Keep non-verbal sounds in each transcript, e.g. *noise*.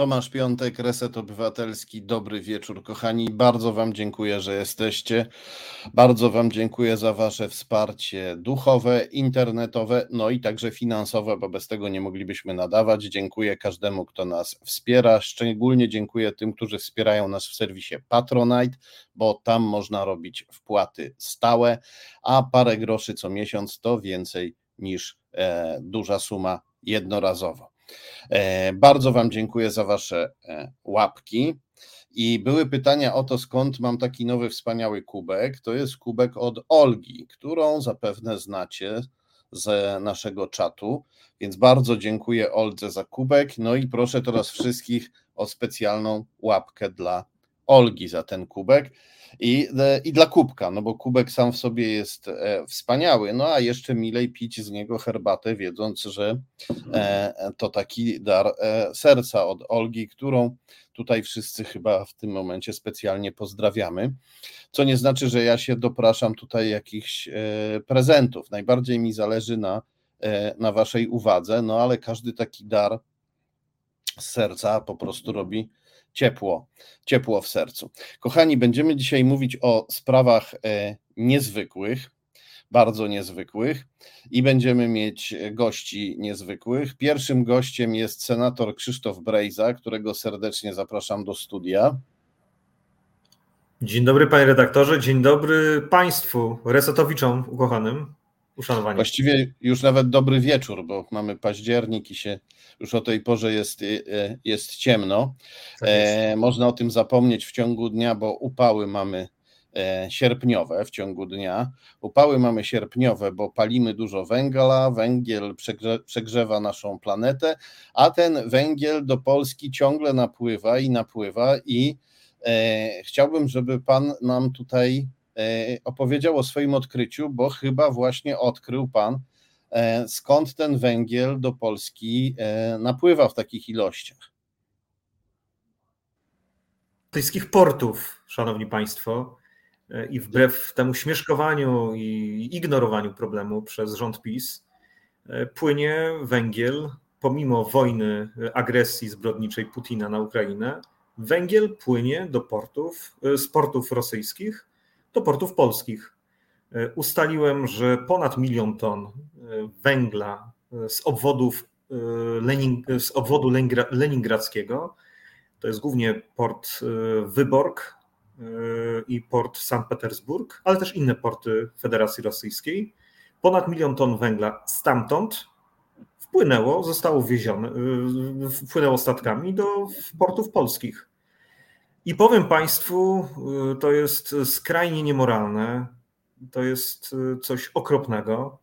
Tomasz Piątek, Reset Obywatelski. Dobry wieczór, kochani. Bardzo Wam dziękuję, że jesteście. Bardzo Wam dziękuję za Wasze wsparcie duchowe, internetowe, no i także finansowe, bo bez tego nie moglibyśmy nadawać. Dziękuję każdemu, kto nas wspiera. Szczególnie dziękuję tym, którzy wspierają nas w serwisie Patronite, bo tam można robić wpłaty stałe, a parę groszy co miesiąc to więcej niż e, duża suma jednorazowo. E, bardzo Wam dziękuję za Wasze e, łapki. I były pytania o to, skąd mam taki nowy, wspaniały kubek. To jest kubek od Olgi, którą zapewne znacie z naszego czatu. Więc bardzo dziękuję Oldze za kubek. No i proszę teraz wszystkich o specjalną łapkę dla Olgi za ten kubek i, e, i dla kubka, no bo kubek sam w sobie jest e, wspaniały, no a jeszcze milej pić z niego herbatę, wiedząc, że e, to taki dar serca od Olgi, którą tutaj wszyscy chyba w tym momencie specjalnie pozdrawiamy, co nie znaczy, że ja się dopraszam tutaj jakichś prezentów. Najbardziej mi zależy na, na waszej uwadze, no ale każdy taki dar serca po prostu robi ciepło, ciepło w sercu. Kochani, będziemy dzisiaj mówić o sprawach e, niezwykłych, bardzo niezwykłych i będziemy mieć gości niezwykłych. Pierwszym gościem jest senator Krzysztof Brejza, którego serdecznie zapraszam do studia. Dzień dobry panie redaktorze, dzień dobry państwu resetowiczom ukochanym uszanowanie. Właściwie już nawet dobry wieczór, bo mamy październik i się już o tej porze jest, y, y, jest ciemno. Tak e, można o tym zapomnieć w ciągu dnia, bo upały mamy e, sierpniowe w ciągu dnia. Upały mamy sierpniowe, bo palimy dużo węgla, węgiel przegrze, przegrzewa naszą planetę, a ten węgiel do Polski ciągle napływa i napływa i e, chciałbym, żeby pan nam tutaj E, opowiedział o swoim odkryciu, bo chyba właśnie odkrył pan, e, skąd ten węgiel do Polski e, napływa w takich ilościach. Brytyjskich portów, szanowni państwo, i wbrew temu śmieszkowaniu i ignorowaniu problemu przez rząd PiS, płynie węgiel, pomimo wojny, agresji zbrodniczej Putina na Ukrainę, węgiel płynie do portów, z portów rosyjskich do portów polskich. E, ustaliłem, że ponad milion ton e, węgla e, z obwodów Lenin, z obwodu leningradzkiego, to jest głównie port Wyborg i port Sankt Petersburg, ale też inne porty Federacji Rosyjskiej. Ponad milion ton węgla stamtąd wpłynęło, zostało wiezione, wpłynęło statkami do portów polskich. I powiem Państwu, y, to jest skrajnie niemoralne, to jest y, coś okropnego.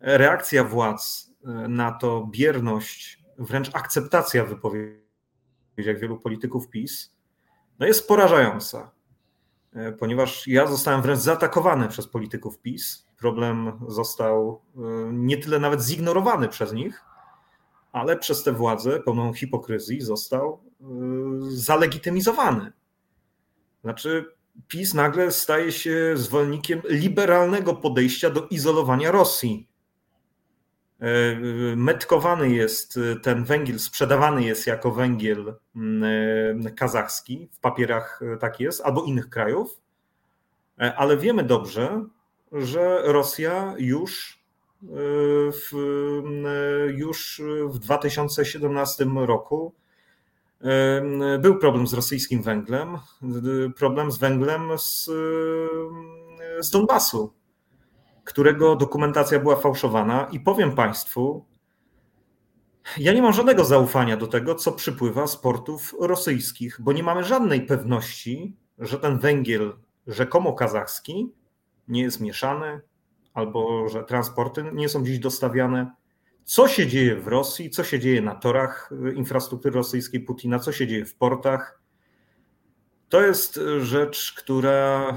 Reakcja władz y, na to, bierność, wręcz akceptacja wypowiedziach wielu polityków PiS, no jest porażająca, ponieważ ja zostałem wręcz zaatakowany przez polityków PiS. Problem został nie tyle nawet zignorowany przez nich, ale przez tę władzę pełną hipokryzji został y, zalegitymizowany. Znaczy, PiS nagle staje się zwolennikiem liberalnego podejścia do izolowania Rosji. Y, metkowany jest ten węgiel, sprzedawany jest jako węgiel y, kazachski, w papierach tak jest, albo innych krajów, ale wiemy dobrze, że Rosja już w, już w 2017 roku był problem z rosyjskim węglem, problem z węglem z, z Donbasu, którego dokumentacja była fałszowana. I powiem Państwu, ja nie mam żadnego zaufania do tego, co przypływa z portów rosyjskich, bo nie mamy żadnej pewności, że ten węgiel rzekomo kazachski nie jest mieszany, albo że transporty nie są dziś dostawiane. Co się dzieje w Rosji, co się dzieje na torach infrastruktury rosyjskiej Putina, co się dzieje w portach. To jest rzecz, która,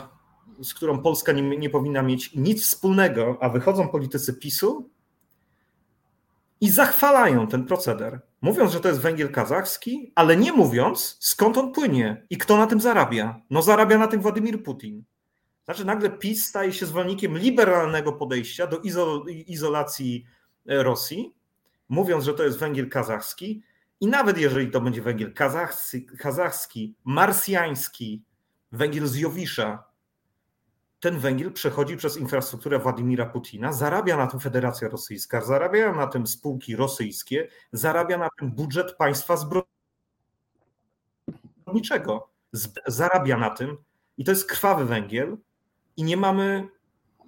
z którą Polska nie, nie powinna mieć nic wspólnego, a wychodzą politycy PiSu i zachwalają ten proceder, mówiąc, że to jest węgiel kazachski, ale nie mówiąc, skąd on płynie i kto na tym zarabia. No zarabia na tym Władimir Putin. Znaczy nagle PiS staje się zwolennikiem liberalnego podejścia do izolacji e, Rosji, mówiąc, że to jest węgiel kazachski I nawet jeżeli to będzie węgiel kazachski, kazachski marsjański, węgiel z Jowisza, ten węgiel przechodzi przez infrastrukturę Władimira Putina, zarabia na tym Federacja Rosyjska, zarabia na tym spółki rosyjskie, zarabia na tym budżet państwa zbrojniczego. Zarabia na tym i to jest krwawy węgiel i nie mamy,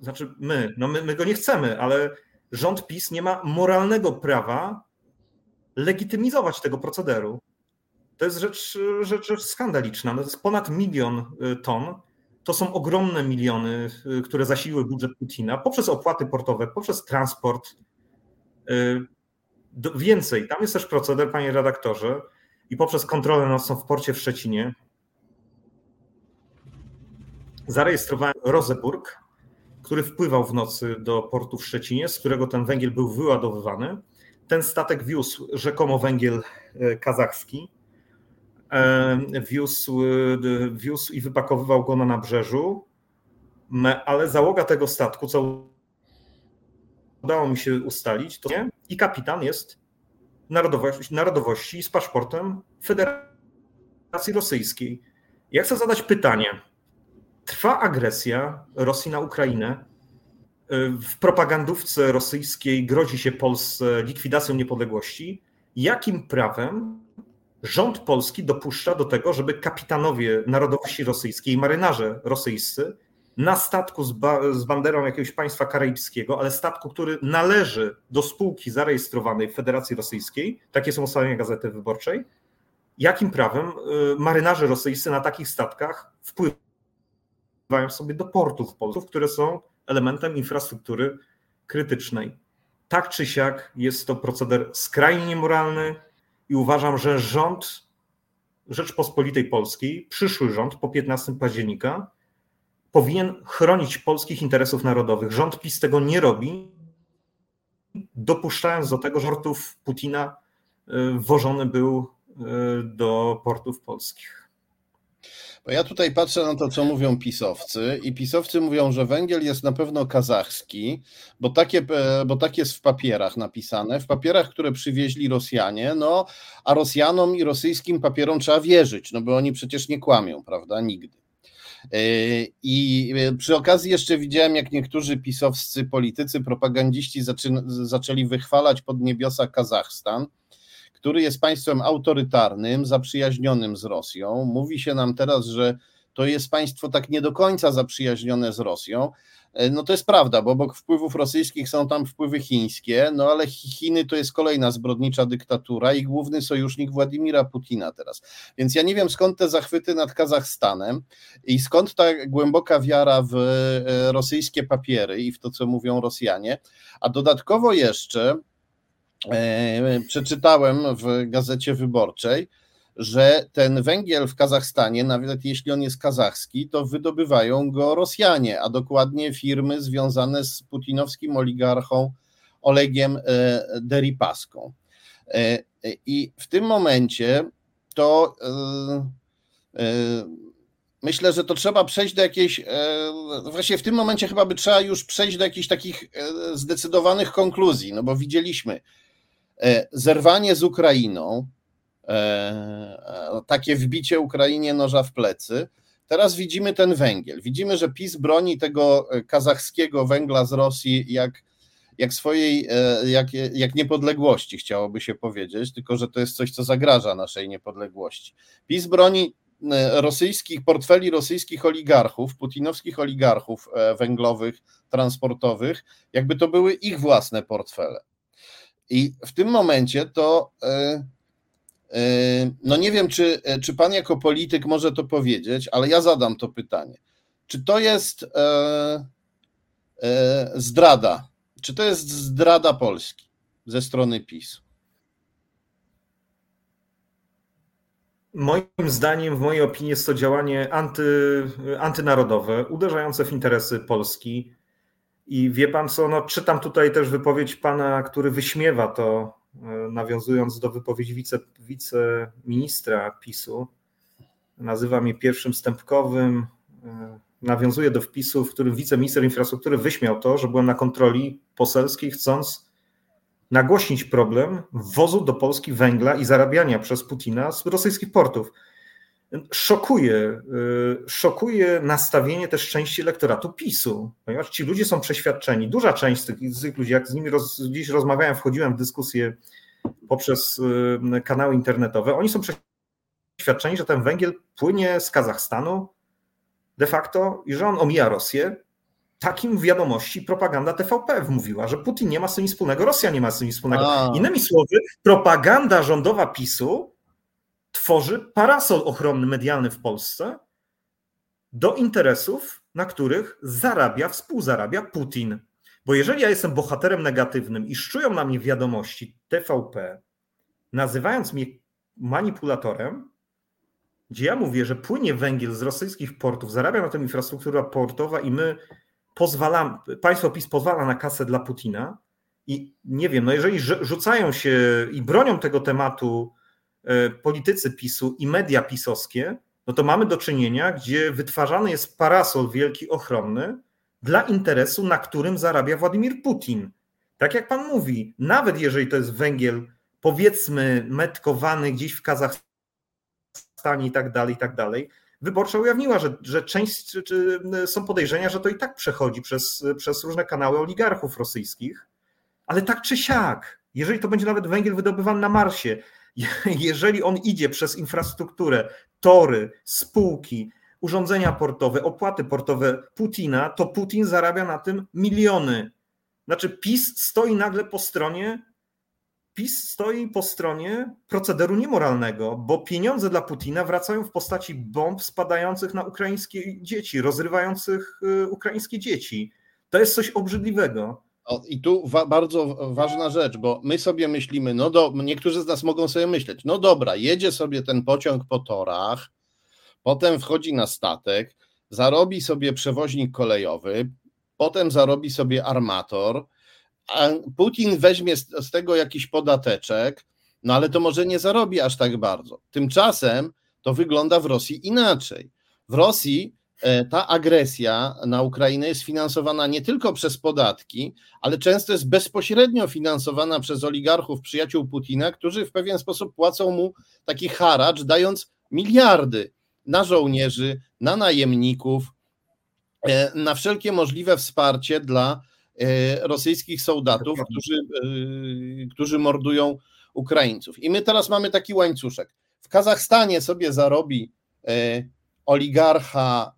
znaczy my, no my, my go nie chcemy, ale rząd PiS nie ma moralnego prawa legitymizować tego procederu. To jest rzecz, rzecz, rzecz skandaliczna. No to jest ponad milion y, ton. To są ogromne miliony, y, które zasiliły budżet Putina poprzez opłaty portowe, poprzez transport. Y, więcej, tam jest też proceder, panie redaktorze, i poprzez kontrolę nocną w porcie w Szczecinie zarejestrowałem Roseburg, który wpływał w nocy do portu w Szczecinie, z którego ten węgiel był wyładowywany. Ten statek wiózł rzekomo węgiel e, kazachski, e, wiózł, e, wiózł i wypakowywał go na nabrzeżu, ale załoga tego statku, co udało mi się ustalić, to nie, i kapitan jest narodowości, narodowości z paszportem Federacji Rosyjskiej. Ja chcę zadać pytanie. Trwa agresja Rosji na Ukrainę. W propagandówce rosyjskiej grozi się Polsce likwidacją niepodległości, jakim prawem rząd polski dopuszcza do tego, żeby kapitanowie narodowości rosyjskiej, marynarze rosyjscy na statku z, ba z banderą jakiegoś państwa karaibskiego, ale statku, który należy do spółki zarejestrowanej w Federacji Rosyjskiej, takie są ustalenia Gazety Wyborczej, jakim prawem y, marynarze rosyjscy na takich statkach wpływają sobie do portów polskich, które są elementem infrastruktury krytycznej. Tak czy siak jest to proceder skrajnie niemoralny i uważam, że rząd Rzeczpospolitej Polskiej, przyszły rząd po 15 października, powinien chronić polskich interesów narodowych. Rząd PiS tego nie robi, dopuszczając do tego, że portów Putina y, wożony był y, do portów polskich. Bo ja tutaj patrzę na to, co mówią pisowcy, i pisowcy mówią, że węgiel jest na pewno kazachski, bo, takie, e, bo tak jest w papierach napisane, w papierach, które przywieźli Rosjanie, no a Rosjanom i rosyjskim papierom trzeba wierzyć, no bo oni przecież nie kłamią, prawda? Nigdy. E, I e, przy okazji jeszcze widziałem, jak niektórzy pisowscy politycy, propagandziści zaczęli wychwalać pod niebiosa Kazachstan który jest państwem autorytarnym, zaprzyjaźnionym z Rosją. Mówi się nam teraz, że to jest państwo tak nie do końca zaprzyjaźnione z Rosją. E, no to jest prawda, bo obok wpływów rosyjskich są tam wpływy chińskie, no ale Chiny to jest kolejna zbrodnicza dyktatura i główny sojusznik Władimira Putina teraz. Więc ja nie wiem skąd te zachwyty nad Kazachstanem i skąd ta głęboka wiara w e, rosyjskie papiery i w to, co mówią Rosjanie. A dodatkowo jeszcze przeczytałem w gazecie wyborczej, że ten węgiel w Kazachstanie, nawet jeśli on jest kazachski, to wydobywają go Rosjanie, a dokładnie firmy związane z putinowskim oligarchą Olegiem e, Deripaską. E, I w tym momencie to myślę, że to trzeba przejść do jakiejś, właśnie w tym momencie chyba by trzeba już przejść do jakichś takich zdecydowanych konkluzji, no bo widzieliśmy, E, zerwanie z Ukrainą, e, e, takie wbicie Ukrainie noża w plecy. Teraz widzimy ten węgiel. Widzimy, że PiS broni tego kazachskiego węgla z Rosji jak, jak swojej, jak, jak niepodległości, chciałoby się powiedzieć, tylko że to jest coś, co zagraża naszej niepodległości. PiS broni rosyjskich, portfeli rosyjskich oligarchów, putinowskich oligarchów węglowych, transportowych, jakby to były ich własne portfele. I w tym momencie to, e, e, no nie wiem, czy, czy pan jako polityk może to powiedzieć, ale ja zadam to pytanie. Czy to jest e, zdrada? Czy to jest zdrada Polski ze strony PiS? Moim zdaniem, w mojej opinii, jest to działanie anty, antynarodowe, uderzające w interesy Polski i wie pan co, no, czytam tutaj też wypowiedź pana, który wyśmiewa to, e, nawiązując do wypowiedzi wice, wiceministra PiSu. Nazywa mnie pierwszym stępkowym. E, nawiązuje do wpisu, w którym wiceminister infrastruktury wyśmiał to, że byłem na kontroli poselskiej, chcąc nagłośnić problem wwozu do Polski węgla i zarabiania przez Putina z rosyjskich portów. Szokuje, y, szokuje nastawienie też części elektoratu PiSu, ponieważ ci ludzie są przeświadczeni, duża część z tych, z tych ludzi, jak z nimi roz, dziś rozmawiałem, wchodziłem w dyskusję poprzez y, kanały internetowe, oni są przeświadczeni, że ten węgiel płynie z Kazachstanu de facto i że on omija Rosję. Takim wiadomości propaganda TVP wmówiła, że Putin nie ma z tym nic wspólnego, Rosja nie ma z tym nic wspólnego. A. Innymi słowy, propaganda rządowa PiSu tworzy parasol ochronny medialny w Polsce do interesów, na których zarabia, współzarabia Putin. Bo jeżeli ja jestem bohaterem negatywnym i szczują na mnie wiadomości TVP, nazywając mnie manipulatorem, gdzie ja mówię, że płynie węgiel z rosyjskich portów, zarabia na tym infrastruktura portowa i my pozwalamy, państwo PiS pozwala na kasę dla Putina i nie wiem, no jeżeli rzucają się i bronią tego tematu politycy PiSu i media pisowskie, no to mamy do czynienia, gdzie wytwarzany jest parasol wielki ochronny dla interesu, na którym zarabia Władimir Putin. Tak jak pan mówi, nawet jeżeli to jest węgiel, powiedzmy, metkowany gdzieś w Kazachstanie, Kazachstanie i tak dalej, i tak dalej. Wyborcza ujawniła, że, że część, czy, czy są podejrzenia, że to i tak przechodzi przez, przez różne kanały oligarchów rosyjskich, ale tak czy siak, jeżeli to będzie nawet węgiel wydobywany na Marsie, *laughs* jeżeli on idzie przez infrastrukturę, tory, spółki, urządzenia portowe, opłaty portowe Putina, to Putin zarabia na tym miliony. Znaczy PiS stoi nagle po stronie PiS stoi po stronie procederu niemoralnego, bo pieniądze dla Putina wracają w postaci bomb spadających na ukraińskie dzieci, rozrywających y, ukraińskie dzieci. To jest coś obrzydliwego. O, I tu wa bardzo ważna rzecz, bo my sobie myślimy, no do, niektórzy z nas mogą sobie myśleć, no dobra, jedzie sobie ten pociąg po torach, potem wchodzi na statek, zarobi sobie przewoźnik kolejowy, potem zarobi sobie armator, a Putin weźmie z, z tego jakiś podateczek, no ale to może nie zarobi aż tak bardzo. Tymczasem to wygląda w Rosji inaczej. W Rosji ta agresja na Ukrainę jest finansowana nie tylko przez podatki, ale często jest bezpośrednio finansowana przez oligarchów, przyjaciół Putina, którzy w pewien sposób płacą mu taki haracz, dając miliardy na żołnierzy, na najemników, e, na wszelkie możliwe wsparcie dla E, rosyjskich soldatów, którzy, e, którzy mordują Ukraińców. I my teraz mamy taki łańcuszek. W Kazachstanie sobie zarobi e, oligarcha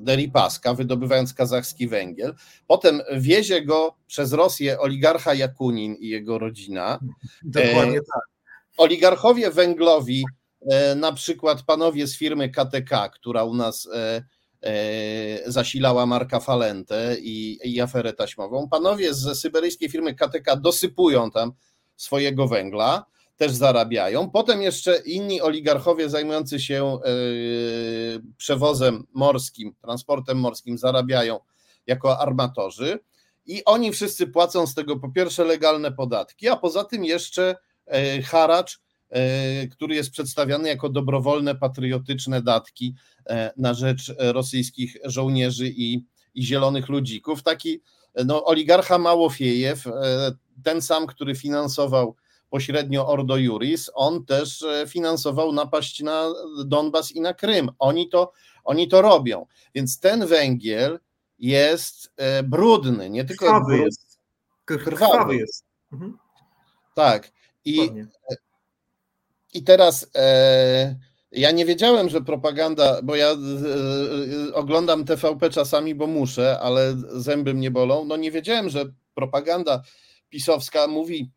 Deripaska, wydobywając kazachski węgiel. Potem wiezie go przez Rosję oligarcha Jakunin i jego rodzina. Dokładnie tak. Oligarchowie węglowi, na przykład panowie z firmy KTK, która u nas E, zasilała Marka Falentę i, i aferę taśmową. Panowie z syberyjskiej firmy KTK dosypują tam swojego węgla, też zarabiają. Potem jeszcze inni oligarchowie zajmujący się e, przewozem morskim, transportem morskim zarabiają jako armatorzy i oni wszyscy płacą z tego po pierwsze legalne podatki, a poza tym jeszcze e, haracz E, który jest przedstawiany jako dobrowolne, patriotyczne datki e, na rzecz rosyjskich żołnierzy i, i zielonych ludzików. Taki no, oligarcha Małofiejew, ten sam, który finansował pośrednio Ordo Juris, on też finansował napaść na Donbas i na Krym. Oni to, oni to robią. Więc ten węgiel jest brudny, nie tylko krwawy jest. Krwawy, krwawy jest. Mhm. Tak. I Dokładnie. I teraz e, ja nie wiedziałem, że propaganda, bo ja e, e, oglądam TVP czasami, bo muszę, ale zęby mnie bolą. No nie wiedziałem, że propaganda pisowska mówi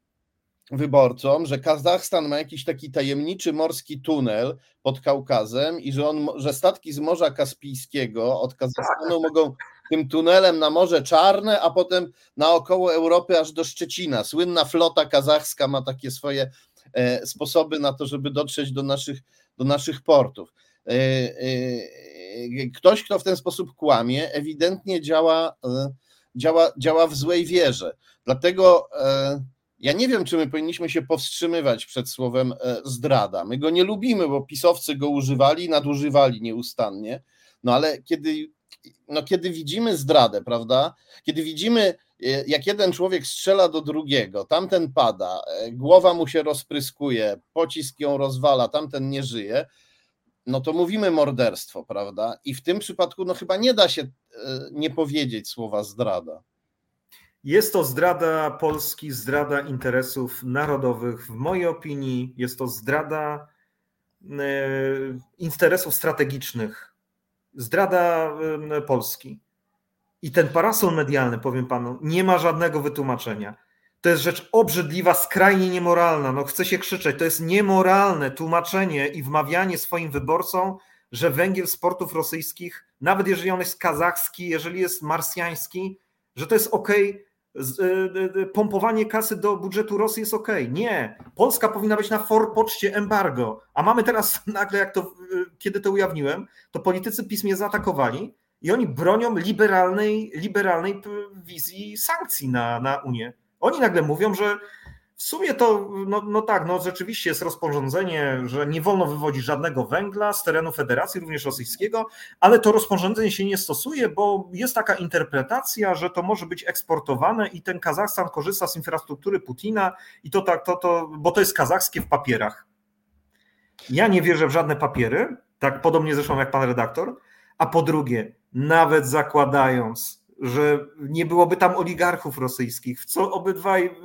wyborcom, że Kazachstan ma jakiś taki tajemniczy morski tunel pod Kaukazem i że, on, że statki z Morza Kaspijskiego od Kazachstanu mogą tym tunelem na Morze Czarne, a potem naokoło Europy aż do Szczecina. Słynna flota kazachska ma takie swoje E, sposoby na to, żeby dotrzeć do naszych, do naszych portów. E, e, ktoś, kto w ten sposób kłamie, ewidentnie działa, działa, działa w złej wierze. Dlatego ja nie wiem, czy my powinniśmy się powstrzymywać przed słowem zdrada. My go nie lubimy, bo pisowcy go używali, nadużywali nieustannie. No ale kiedy, no kiedy widzimy zdradę, prawda? Kiedy widzimy jak jeden człowiek strzela do drugiego, tamten pada, głowa mu się rozpryskuje, pocisk ją rozwala, tamten nie żyje, no to mówimy morderstwo, prawda? I w tym przypadku no chyba nie da się e, nie powiedzieć słowa zdrada. Jest to zdrada Polski, zdrada interesów narodowych. W mojej opinii jest to zdrada e, interesów strategicznych, zdrada e, Polski. I ten parasol medialny, powiem panu, nie ma żadnego wytłumaczenia. To jest rzecz obrzydliwa, skrajnie niemoralna. No chce się krzyczeć. To jest niemoralne tłumaczenie i wmawianie swoim wyborcom, że węgiel z portów rosyjskich, nawet jeżeli on jest kazachski, jeżeli jest marsjański, że to jest ok, pompowanie kasy do budżetu Rosji jest ok. Nie. Polska powinna być na forpoczcie embargo. A mamy teraz *laughs* nagle, jak to, y, kiedy to ujawniłem, to politycy PiS mnie zaatakowali i oni bronią liberalnej, liberalnej wizji sankcji na, na Unię. Oni nagle mówią, że w sumie to, no, no, tak, no rzeczywiście jest rozporządzenie, że nie wolno wywodzić żadnego węgla z terenu Federacji, również rosyjskiego, ale to rozporządzenie się nie stosuje, bo jest taka interpretacja, że to może być eksportowane i ten Kazachstan korzysta z infrastruktury Putina i to tak, to, to, bo to jest kazachskie w papierach. Ja nie wierzę w żadne papiery, tak podobnie zresztą jak pan redaktor, a po drugie, nawet zakładając, że nie byłoby tam oligarchów rosyjskich, w co obydwaj,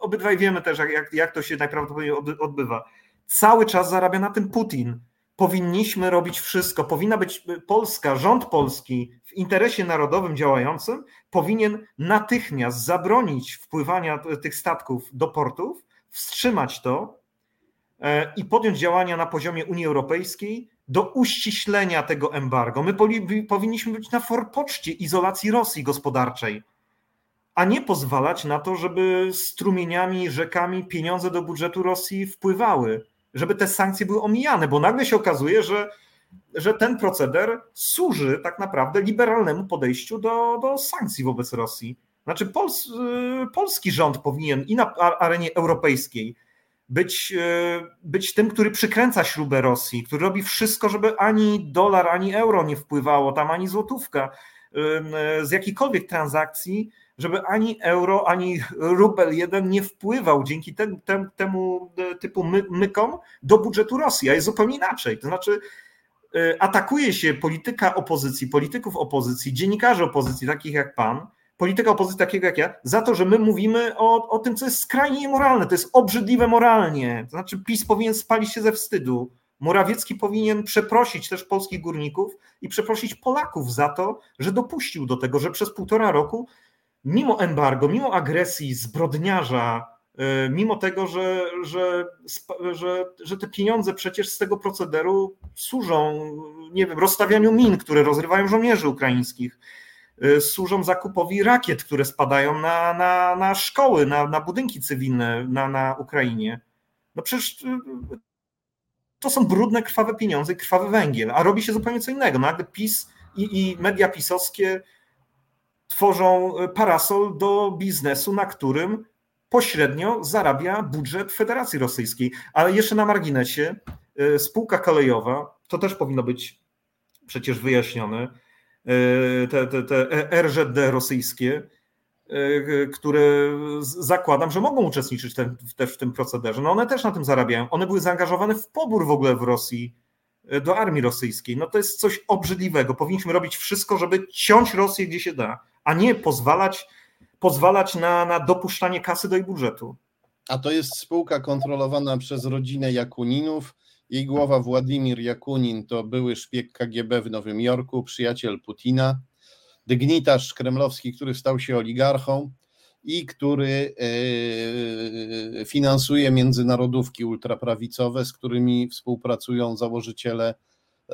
obydwaj wiemy też, jak, jak to się najprawdopodobniej odbywa. Cały czas zarabia na tym Putin. Powinniśmy robić wszystko. Powinna być Polska, rząd polski w interesie narodowym działającym powinien natychmiast zabronić wpływania tych statków do portów, wstrzymać to e, i podjąć działania na poziomie Unii Europejskiej do uściślenia tego embargo. My powinniśmy być na forpoczcie izolacji Rosji gospodarczej, a nie pozwalać na to, żeby strumieniami, rzekami pieniądze do budżetu Rosji wpływały, żeby te sankcje były omijane, bo nagle się okazuje, że, że ten proceder służy tak naprawdę liberalnemu podejściu do, do sankcji wobec Rosji. Znaczy, Pols, y, polski rząd powinien i na arenie europejskiej, być, e, być tym, który przykręca śrubę Rosji, który robi wszystko, żeby ani dolar, ani euro nie wpływało tam, ani złotówka e, z jakiejkolwiek transakcji, żeby ani euro, ani rubel jeden nie wpływał dzięki tem, tem, temu e, typu my, mykom do budżetu Rosji, a jest zupełnie inaczej. To znaczy, atakuje się polityka opozycji, polityków opozycji, dziennikarzy opozycji, takich jak pan, polityka opozycji takiego jak ja, za to, że my mówimy o, o tym, co jest skrajnie niemoralne, to jest obrzydliwe moralnie. To znaczy PiS powinien spalić się ze wstydu. Morawiecki powinien przeprosić też polskich górników i przeprosić Polaków za to, że dopuścił do tego, że przez półtora roku, mimo embargo, mimo agresji zbrodniarza, e, mimo tego, że, że, że, że te pieniądze przecież z tego procederu służą, nie wiem, rozstawianiu min, które rozrywają żołnierzy ukraińskich, Y, służą zakupowi rakiet, które spadają na, na, na szkoły, na, na budynki cywilne na, na Ukrainie. No przecież y, to są brudne, krwawe pieniądze, krwawy węgiel, a robi się zupełnie co innego. Nagle PiS i, i media pisowskie tworzą y, parasol do biznesu, na którym pośrednio zarabia budżet Federacji Rosyjskiej. Ale jeszcze na marginesie, spółka kolejowa, to też powinno być przecież wyjaśnione, E, te, te, te RZD rosyjskie, e, które zakładam, że mogą uczestniczyć ten, też w tym procederze. No one też na tym zarabiają. One były zaangażowane w pobór w ogóle w Rosji e, do armii rosyjskiej. No to jest coś obrzydliwego. Powinniśmy robić wszystko, żeby ciąć Rosję gdzie się da, a nie pozwalać, pozwalać na, na dopuszczanie kasy do jej budżetu. A to jest spółka kontrolowana przez rodzinę Jakuninów jej głowa Władimir Jakunin to były szpieg KGB w Nowym Jorku, przyjaciel Putina, dygnitarz kremlowski, który stał się oligarchą i który e, finansuje międzynarodówki ultraprawicowe, z którymi współpracują założyciele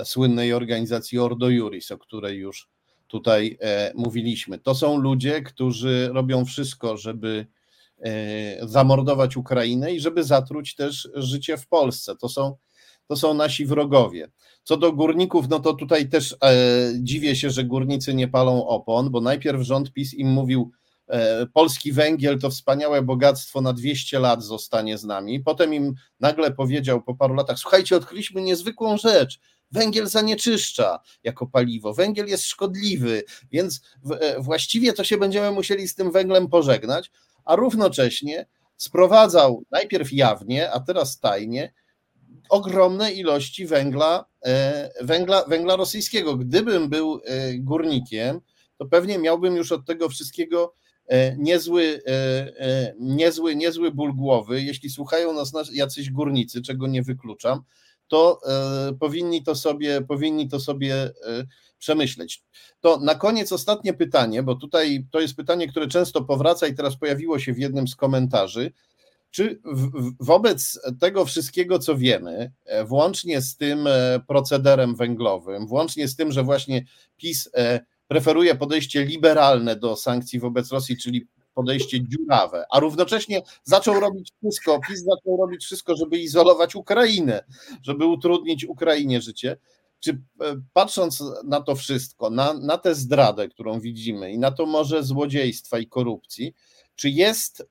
słynnej organizacji Ordo Juris, o której już tutaj e, mówiliśmy. To są ludzie, którzy robią wszystko, żeby e, zamordować Ukrainę i żeby zatruć też życie w Polsce. To są to są nasi wrogowie. Co do górników, no to tutaj też e, dziwię się, że górnicy nie palą opon, bo najpierw rząd PiS im mówił, polski węgiel to wspaniałe bogactwo na 200 lat zostanie z nami. Potem im nagle powiedział po paru latach, słuchajcie, odkryliśmy niezwykłą rzecz, węgiel zanieczyszcza jako paliwo, węgiel jest szkodliwy, więc e, właściwie to się będziemy musieli z tym węglem pożegnać, a równocześnie sprowadzał najpierw jawnie, a teraz tajnie ogromne ilości węgla, e, węgla, węgla rosyjskiego. Gdybym był e, górnikiem, to pewnie miałbym już od tego wszystkiego e, niezły, niezły, niezły ból głowy. Jeśli słuchają nas jacyś górnicy, czego nie wykluczam, to powinni to sobie, powinni to sobie przemyśleć. To na koniec ostatnie pytanie, bo tutaj to jest pytanie, które często powraca i teraz pojawiło się w jednym z komentarzy. Czy wobec tego wszystkiego, co wiemy, e, włącznie z tym e, procederem węglowym, włącznie z tym, że właśnie PiS e, preferuje podejście liberalne do sankcji wobec Rosji, czyli podejście dziurawe, a równocześnie zaczął robić wszystko, PiS zaczął robić wszystko, żeby izolować Ukrainę, żeby utrudnić Ukrainie życie. Czy patrząc na to wszystko, na, na tę zdradę, którą widzimy i na to może złodziejstwa i korupcji, czy jest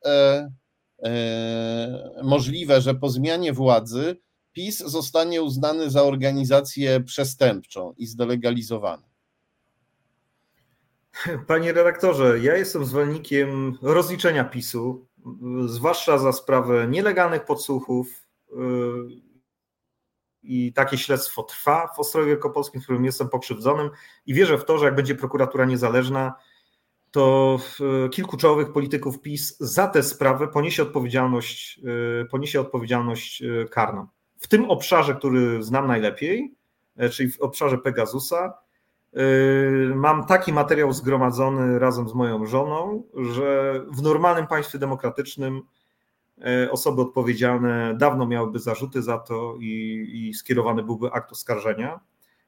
E, możliwe, że po zmianie władzy PiS zostanie uznany za organizację przestępczą i zdelegalizowany. Panie redaktorze, ja jestem zwolennikiem rozliczenia PiSu, zwłaszcza za sprawę nielegalnych podsłuchów. E, I takie śledztwo trwa w Ostrowie Wielkopolskim, w którym jestem pokrzywdzonym, i wierzę w to, że jak będzie prokuratura niezależna, to kilku czołowych polityków PiS za tę sprawę poniesie odpowiedzialność, y, poniesie odpowiedzialność y, karną. W tym obszarze, który znam najlepiej, czyli w obszarze Pegasusa, y, mam taki materiał zgromadzony razem z moją żoną, że w normalnym państwie demokratycznym e, osoby odpowiedzialne dawno miałyby zarzuty za to i, i skierowany byłby akt oskarżenia.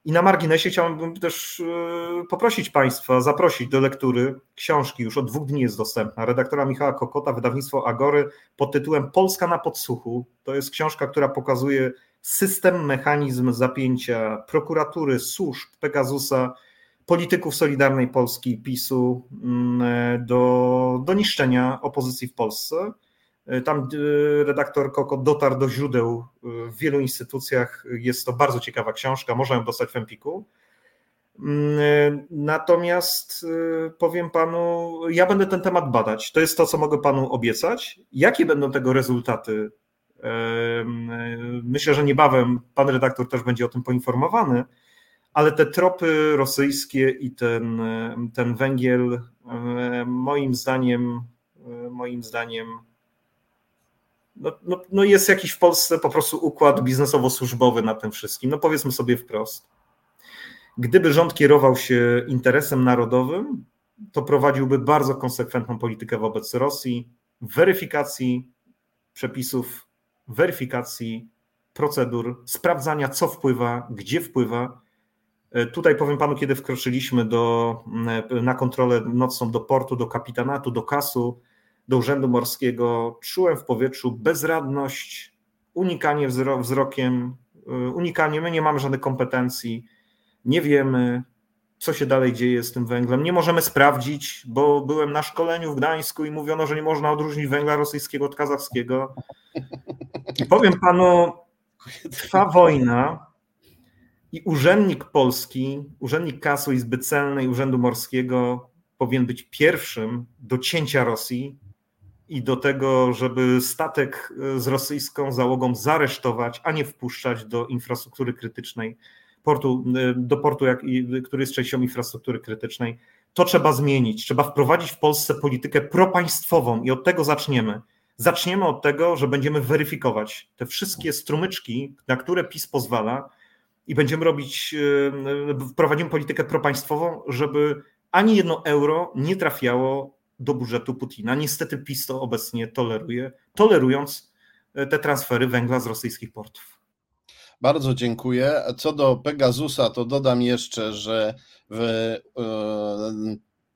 I na marginesie chciałbym też e, poprosić Państwa, zaprosić do lektury książki, już od dwóch dni jest dostępna, redaktora Michała Kokota, wydawnictwo Agory pod tytułem Polska na podsłuchu. To jest książka, która pokazuje system, mechanizm zapięcia prokuratury, służb, Pegasusa, polityków Solidarnej Polski, PiSu mm, do, do niszczenia opozycji w Polsce. E, tam e, redaktor Koko dotarł do źródeł e, w wielu instytucjach. Jest to bardzo ciekawa książka, można ją dostać w Empiku. Mm, natomiast powiem panu, ja będę ten temat badać. To jest to, co mogę panu obiecać. Jakie będą tego rezultaty? Myślę, że niebawem pan redaktor też będzie o tym poinformowany, ale te tropy rosyjskie i ten, ten węgiel, moim zdaniem, moim zdaniem no, no, no jest jakiś w Polsce po prostu układ biznesowo-służbowy na tym wszystkim. No powiedzmy sobie wprost. Gdyby rząd kierował się interesem narodowym, to prowadziłby bardzo konsekwentną politykę wobec Rosji, weryfikacji przepisów, weryfikacji procedur, sprawdzania, co wpływa, gdzie wpływa. E, tutaj powiem panu, kiedy wkroczyliśmy do, na kontrolę nocną do portu, do kapitanatu, do kasu, do Urzędu Morskiego, czułem w powietrzu bezradność, unikanie wzrokiem, y, unikanie, my nie mamy żadnych kompetencji, nie wiemy, co się dalej dzieje z tym węglem. Nie możemy sprawdzić, bo byłem na szkoleniu w Gdańsku i mówiono, że nie można odróżnić węgla rosyjskiego od kazachskiego. I powiem panu, trwa wojna i urzędnik polski, urzędnik Kasu Izby Celnej Urzędu Morskiego powinien być pierwszym do cięcia Rosji i do tego, żeby statek e, z rosyjską załogą zaresztować, a nie wpuszczać do infrastruktury krytycznej, portu, e, do portu, jak, który jest częścią infrastruktury krytycznej. To trzeba zmienić. Trzeba wprowadzić w Polsce politykę propaństwową i od tego zaczniemy. Zaczniemy od tego, że będziemy weryfikować te wszystkie strumyczki, na które PiS pozwala, i będziemy robić, wprowadzimy politykę propaństwową, żeby ani jedno euro nie trafiało do budżetu Putina. Niestety PiS to obecnie toleruje, tolerując e, te transfery węgla z rosyjskich portów. Bardzo dziękuję. Co do Pegasusa, to dodam jeszcze, że w, e,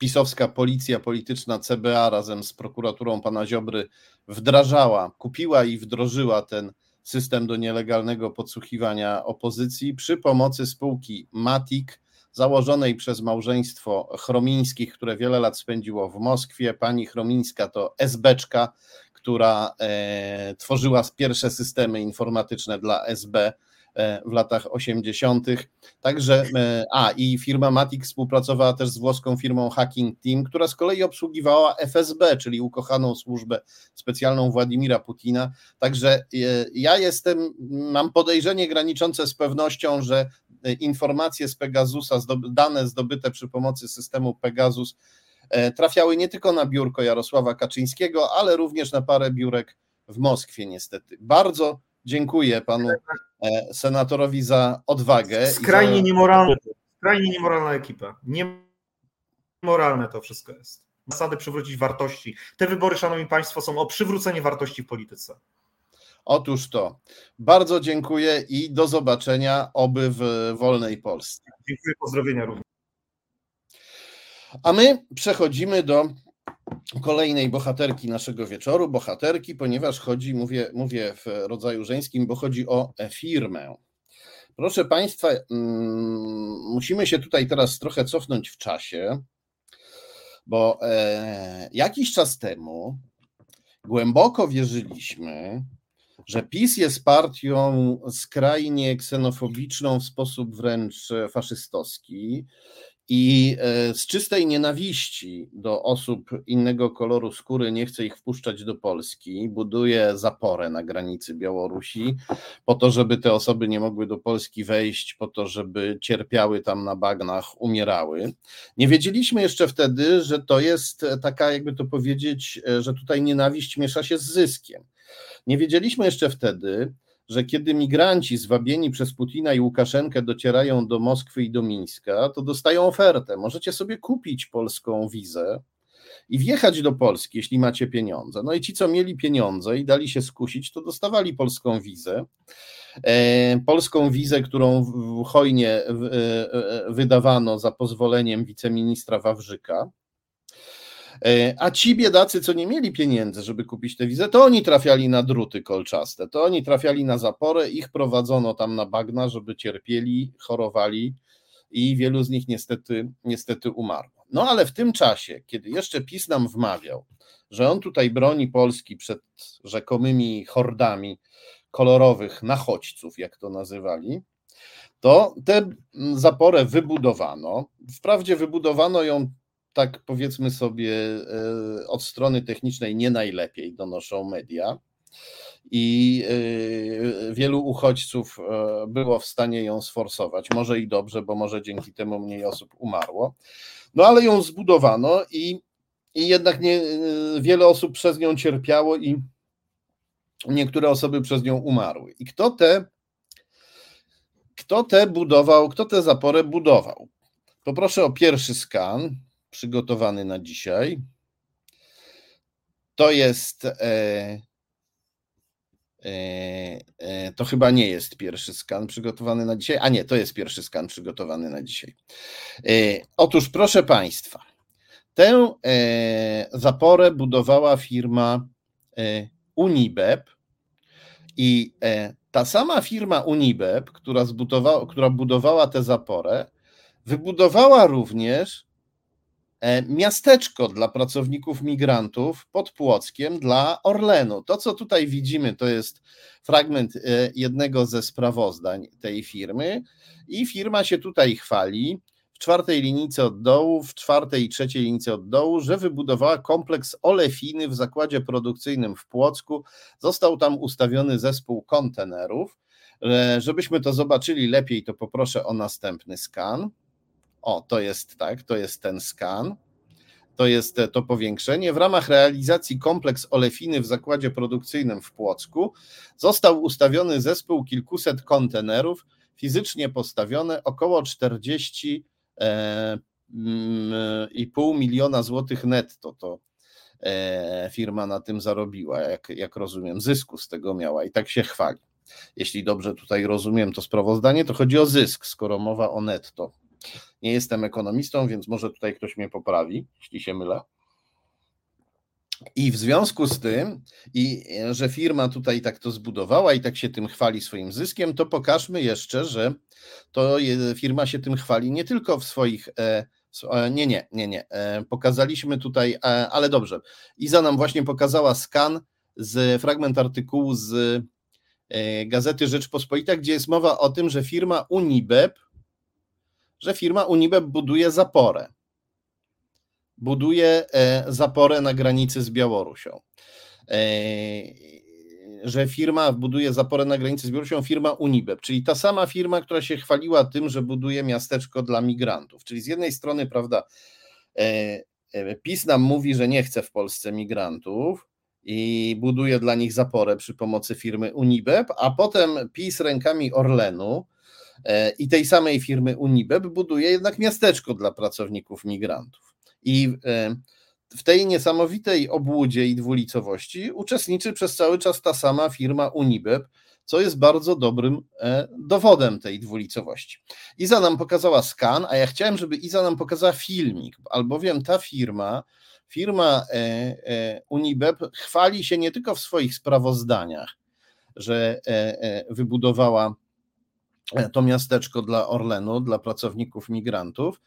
pisowska policja polityczna CBA razem z prokuraturą pana Ziobry wdrażała, kupiła i wdrożyła ten system do nielegalnego podsłuchiwania opozycji przy pomocy spółki Matic, założonej przez małżeństwo Chromińskich, które wiele lat spędziło w Moskwie. Pani Chromińska to SBczka, która e, tworzyła pierwsze systemy informatyczne dla SB w latach 80. Także, e, a i firma Matic współpracowała też z włoską firmą Hacking Team, która z kolei obsługiwała FSB, czyli ukochaną służbę specjalną Władimira Putina. Także ja jestem, mam podejrzenie graniczące z pewnością, że informacje z Pegasusa, dane zdobyte przy pomocy systemu Pegasus trafiały nie tylko na biurko Jarosława Kaczyńskiego, ale również na parę biurek w Moskwie niestety. Bardzo dziękuję panu e, senatorowi za odwagę. Skrajnie za... niemoralna, skrajnie niemoralna ekipa. Niemoralne to wszystko jest. Zasady przywrócić wartości. Te wybory, szanowni państwo, są o przywrócenie wartości w polityce. Otóż to. Bardzo dziękuję i do zobaczenia oby w wolnej Polsce. Dziękuję, pozdrowienia również. A my przechodzimy do kolejnej bohaterki naszego wieczoru, bohaterki, ponieważ chodzi, mówię, mówię w rodzaju żeńskim, bo chodzi o firmę. Proszę Państwa, mm, musimy się tutaj teraz trochę cofnąć w czasie, bo e, jakiś czas temu głęboko wierzyliśmy, że PiS jest partią skrajnie ksenofobiczną w sposób wręcz faszystowski, i e, z czystej nienawiści do osób innego koloru skóry nie chce ich wpuszczać do Polski, buduje zaporę na granicy Białorusi, po to, żeby te osoby nie mogły do Polski wejść, po to, żeby cierpiały tam na bagnach, umierały. Nie wiedzieliśmy jeszcze wtedy, że to jest taka, jakby to powiedzieć, e, że tutaj nienawiść miesza się z zyskiem. Nie wiedzieliśmy jeszcze wtedy, że kiedy migranci zwabieni przez Putina i Łukaszenkę docierają do Moskwy i do Mińska, to dostają ofertę. Możecie sobie kupić polską wizę i wjechać do Polski, jeśli macie pieniądze. No i ci, co mieli pieniądze i dali się skusić, to dostawali polską wizę. E, polską wizę, którą hojnie e, e, wydawano za pozwoleniem wiceministra Wawrzyka. E, a ci biedacy, co nie mieli pieniędzy, żeby kupić tę wizę, to oni trafiali na druty kolczaste, to oni trafiali na zaporę, ich prowadzono tam na bagna, żeby cierpieli, chorowali i wielu z nich niestety, niestety umarło. No ale w tym czasie, kiedy jeszcze PiS nam wmawiał, że on tutaj broni Polski przed rzekomymi hordami kolorowych nachodźców, jak to nazywali, to tę zaporę wybudowano. Wprawdzie wybudowano ją tak powiedzmy sobie, e, od strony technicznej nie najlepiej donoszą media. I e, wielu uchodźców e, było w stanie ją sforsować. Może i dobrze, bo może dzięki temu mniej osób umarło. No ale ją zbudowano i, i jednak nie, wiele osób przez nią cierpiało i niektóre osoby przez nią umarły. I kto te, kto te budował, kto tę zaporę budował? Poproszę o pierwszy skan przygotowany na dzisiaj. To jest. E, e, e, to chyba nie jest pierwszy skan przygotowany na dzisiaj. A nie, to jest pierwszy skan przygotowany na dzisiaj. E, otóż, proszę Państwa, tę e, zaporę budowała firma e, Unibeb i ta sama firma Unibeb, która, zbudowała, która budowała tę zaporę, wybudowała również miasteczko dla pracowników migrantów pod Płockiem dla Orlenu. To, co tutaj widzimy, to jest fragment e, jednego ze sprawozdań tej firmy i firma się tutaj chwali w czwartej linijce od dołu, w czwartej i trzeciej linijce od dołu, że wybudowała kompleks olefiny w zakładzie produkcyjnym w Płocku. Został tam ustawiony zespół kontenerów. E, żebyśmy to zobaczyli lepiej, to poproszę o następny skan. O, to jest tak, to jest ten skan. To jest to powiększenie. W ramach realizacji kompleks olefiny w zakładzie produkcyjnym w Płocku został ustawiony zespół kilkuset kontenerów, fizycznie postawione około 40 e, mm, i pół miliona złotych netto. To e, firma na tym zarobiła, jak, jak rozumiem, zysku z tego miała i tak się chwali. Jeśli dobrze tutaj rozumiem to sprawozdanie, to chodzi o zysk, skoro mowa o netto. Nie jestem ekonomistą, więc może tutaj ktoś mnie poprawi, jeśli się mylę. I w związku z tym, i że firma tutaj tak to zbudowała i tak się tym chwali swoim zyskiem, to pokażmy jeszcze, że to firma się tym chwali nie tylko w swoich. E, e, nie, nie, nie, nie. E, pokazaliśmy tutaj, ale dobrze. Iza nam właśnie pokazała skan z fragment artykułu z Gazety Rzeczpospolita, gdzie jest mowa o tym, że firma Unibeb, że firma Unibeb buduje zaporę. Buduje zaporę na granicy z Białorusią że firma buduje zaporę na granicy z Białorusią, firma Unibeb, czyli ta sama firma, która się chwaliła tym, że buduje miasteczko dla migrantów. Czyli z jednej strony, prawda, e, e, PiS nam mówi, że nie chce w Polsce migrantów i buduje dla nich zaporę przy pomocy firmy Unibeb, a potem PiS rękami Orlenu e, i tej samej firmy Unibeb buduje jednak miasteczko dla pracowników migrantów. I w tej niesamowitej obłudzie i dwulicowości uczestniczy przez cały czas ta sama firma Unibeb, co jest bardzo dobrym e, dowodem tej dwulicowości. Iza nam pokazała skan, a ja chciałem, żeby Iza nam pokazała filmik, albowiem ta firma, firma e, e, Unibeb chwali się nie tylko w swoich sprawozdaniach, że wybudowała to miasteczko dla Orlenu, dla pracowników migrantów,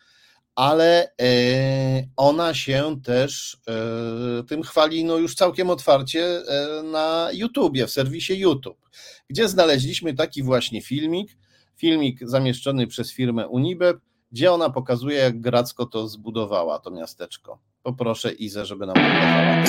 ale e, ona się też e, tym chwali no już całkiem otwarcie e, na YouTubie, w serwisie YouTube, gdzie znaleźliśmy taki właśnie filmik, filmik zamieszczony przez firmę Unibeb, gdzie ona pokazuje, jak Gracko to zbudowała, to miasteczko. Poproszę Izę, żeby nam pokazała.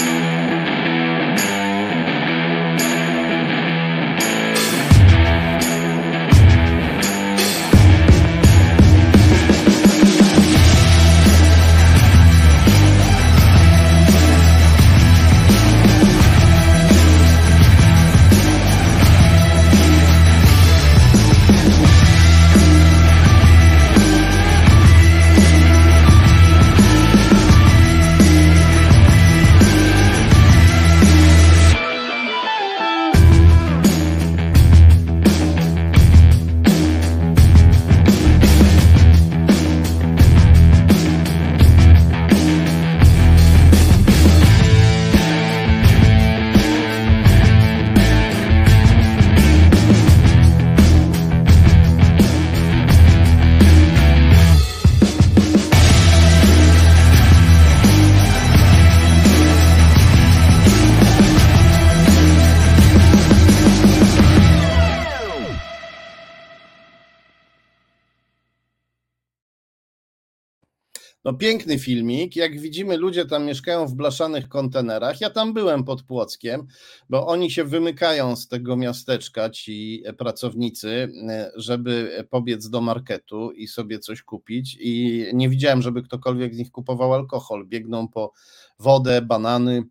Piękny filmik. Jak widzimy, ludzie tam mieszkają w blaszanych kontenerach. Ja tam byłem pod Płockiem, bo oni się wymykają z tego miasteczka, ci pracownicy, żeby pobiec do marketu i sobie coś kupić. I nie widziałem, żeby ktokolwiek z nich kupował alkohol. Biegną po wodę, banany,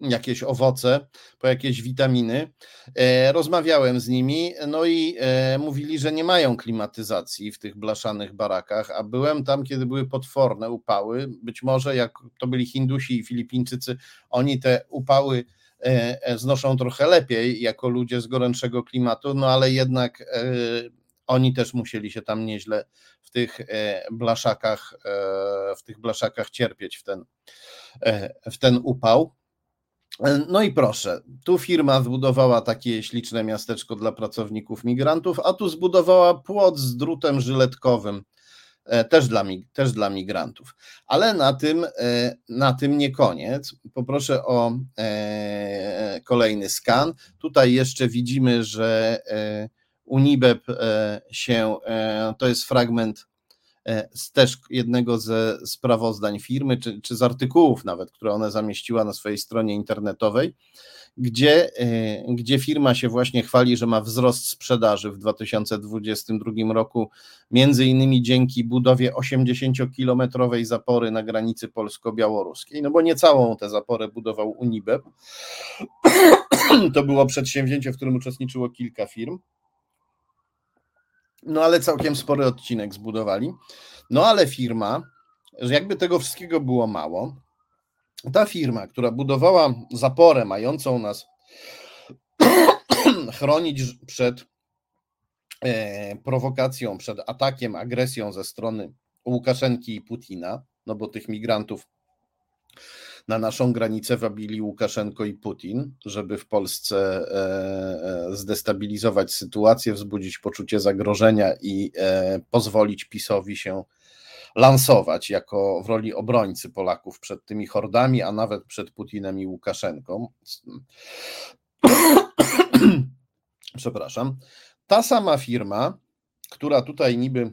jakieś owoce, po jakieś witaminy. E, rozmawiałem z nimi, no i e, mówili, że nie mają klimatyzacji w tych blaszanych barakach, a byłem tam, kiedy były potworne upały. Być może jak to byli Hindusi i Filipińczycy, oni te upały e, znoszą trochę lepiej jako ludzie z gorętszego klimatu, no ale jednak oni też musieli się tam nieźle w tych blaszakach, w tych blaszakach cierpieć w ten, w ten upał. No i proszę, tu firma zbudowała takie śliczne miasteczko dla pracowników migrantów, a tu zbudowała płot z drutem żyletkowym, e, też dla, też dla migrantów. Ale na tym, e, na tym nie koniec. Poproszę o e, kolejny skan. Tutaj jeszcze widzimy, że Unibeb się, to jest fragment E, z też jednego ze sprawozdań firmy, czy, czy z artykułów nawet, które one zamieściła na swojej stronie internetowej, gdzie, e, gdzie firma się właśnie chwali, że ma wzrost sprzedaży w 2022 roku, między innymi dzięki budowie 80-kilometrowej zapory na granicy polsko-białoruskiej, no bo nie całą tę zaporę budował Unibeb. *coughs* To było przedsięwzięcie, w którym uczestniczyło kilka firm. No ale całkiem spory odcinek zbudowali. No ale firma, jakby tego wszystkiego było mało, ta firma, która budowała zaporę mającą nas *clears throat* chronić przed e, prowokacją, przed atakiem, agresją ze strony Łukaszenki i Putina, no bo tych migrantów na naszą granicę wabili Łukaszenko i Putin, żeby w Polsce e, e, zdestabilizować sytuację, wzbudzić poczucie zagrożenia i e, pozwolić PiSowi się lansować jako w roli obrońcy Polaków przed tymi hordami, a nawet przed Putinem i Łukaszenką. *coughs* przepraszam, ta sama firma, która tutaj niby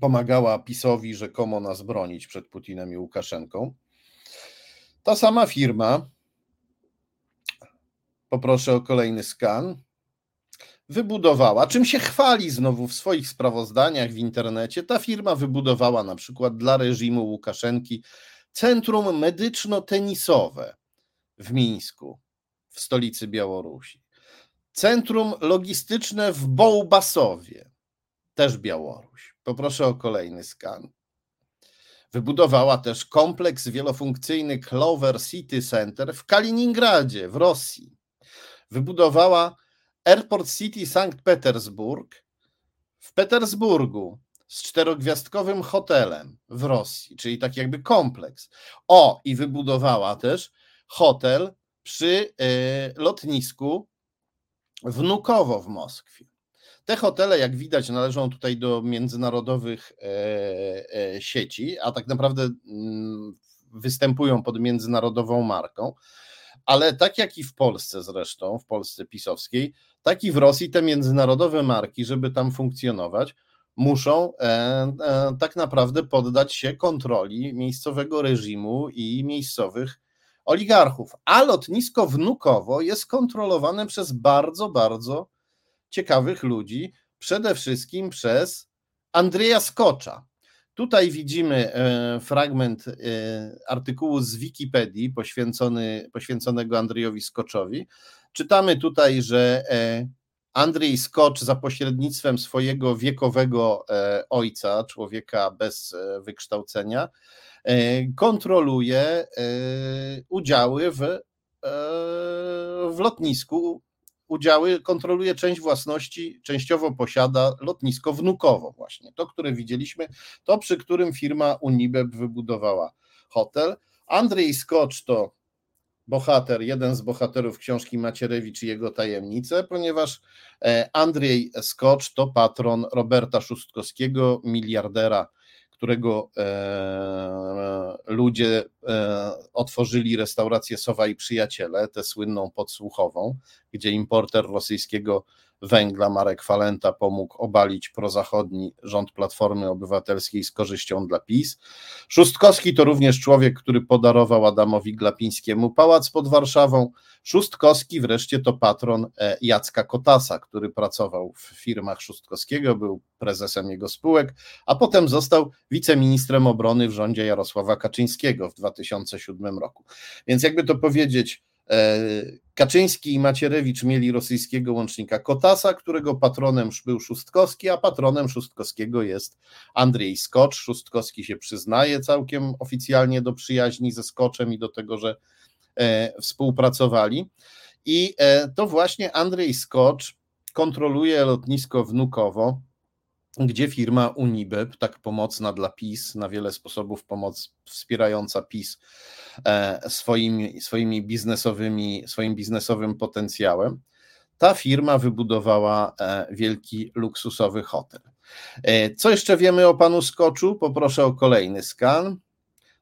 pomagała PiSowi rzekomo nas bronić przed Putinem i Łukaszenką, ta sama firma, poproszę o kolejny skan, wybudowała, czym się chwali znowu w swoich sprawozdaniach w internecie, ta firma wybudowała na przykład dla reżimu Łukaszenki centrum medyczno-tenisowe w Mińsku, w stolicy Białorusi. Centrum logistyczne w Bołbasowie, też Białoruś. Poproszę o kolejny skan. Wybudowała też kompleks wielofunkcyjny Clover City Center w Kaliningradzie, w Rosji. Wybudowała Airport City Sankt Petersburg w Petersburgu z czterogwiazdkowym hotelem w Rosji, czyli tak jakby kompleks. O, i wybudowała też hotel przy y, lotnisku Wnukowo w Moskwie. Te hotele, jak widać, należą tutaj do międzynarodowych e, e, sieci, a tak naprawdę mm, występują pod międzynarodową marką. Ale tak jak i w Polsce zresztą, w Polsce pisowskiej, tak i w Rosji te międzynarodowe marki, żeby tam funkcjonować, muszą e, tak naprawdę poddać się kontroli miejscowego reżimu i miejscowych oligarchów. A lotnisko Wnukowo jest kontrolowane przez bardzo, bardzo ciekawych ludzi, przede wszystkim przez Andrzeja Skocza. Tutaj widzimy e, fragment e, artykułu z Wikipedii poświęcony, poświęconego Andrzejowi Skoczowi. Czytamy tutaj, że e, Andrzej Skocz za pośrednictwem swojego wiekowego ojca, człowieka bez wykształcenia, kontroluje udziały w, w lotnisku udziały kontroluje część własności, częściowo posiada lotnisko Wnukowo właśnie, to, które widzieliśmy, to przy którym firma Unibeb wybudowała hotel. Andrzej Skocz to bohater, jeden z bohaterów książki Macierewicz i jego tajemnice, ponieważ e, Andrzej Skocz to patron Roberta Szustkowskiego, miliardera którego e, ludzie e, otworzyli restaurację Sowa i Przyjaciele, tę słynną podsłuchową, gdzie importer rosyjskiego węgla Marek Falenta pomógł obalić prozachodni rząd Platformy Obywatelskiej z korzyścią dla PiS. Szóstkowski to również człowiek, który podarował Adamowi Glapińskiemu pałac pod Warszawą. Szóstkowski wreszcie to patron e, Jacka Kotasa, który pracował w firmach Szóstkowskiego, był prezesem jego spółek, a potem został wiceministrem obrony w rządzie Jarosława Kaczyńskiego w 2007 roku. Więc jakby to powiedzieć, Kaczyński i Macierewicz mieli rosyjskiego łącznika Kotasa, którego patronem był Szustkowski, a patronem Szustkowskiego jest Andrzej Skocz. Szustkowski się przyznaje całkiem oficjalnie do przyjaźni ze Skoczem i do tego, że e, współpracowali. I e, to właśnie Andrzej Skocz kontroluje lotnisko Wnukowo, gdzie firma Unibeb, tak pomocna dla PiS, na wiele sposobów pomoc wspierająca PiS e, swoimi, swoimi biznesowymi, swoim biznesowym potencjałem, ta firma wybudowała e, wielki luksusowy hotel. E, co jeszcze wiemy o panu Skoczu? Poproszę o kolejny skan.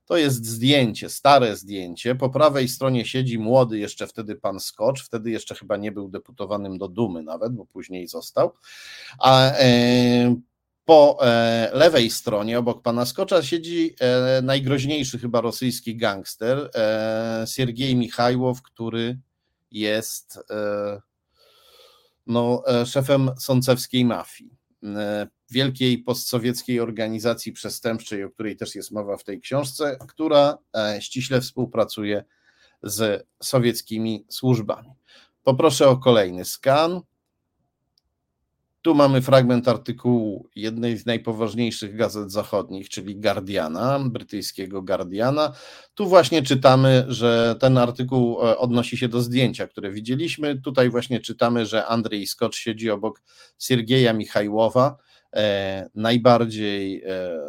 To jest zdjęcie, stare zdjęcie. Po prawej stronie siedzi młody jeszcze wtedy pan Skocz, wtedy jeszcze chyba nie był deputowanym do Dumy nawet, bo później został. A e, po e, lewej stronie, obok pana Skocza, siedzi e, najgroźniejszy chyba rosyjski gangster, Siergiej Michajłow, który jest no, szefem sącewskiej mafii wielkiej postsowieckiej organizacji przestępczej, o której też jest mowa w tej książce, która e, ściśle współpracuje z sowieckimi służbami. Poproszę o kolejny skan. Tu mamy fragment artykułu jednej z najpoważniejszych gazet zachodnich, czyli Guardiana, brytyjskiego Guardiana. Tu właśnie czytamy, że ten artykuł e, odnosi się do zdjęcia, które widzieliśmy. Tutaj właśnie czytamy, że Andrzej Skocz siedzi obok Siergieja Michajłowa, najbardziej e,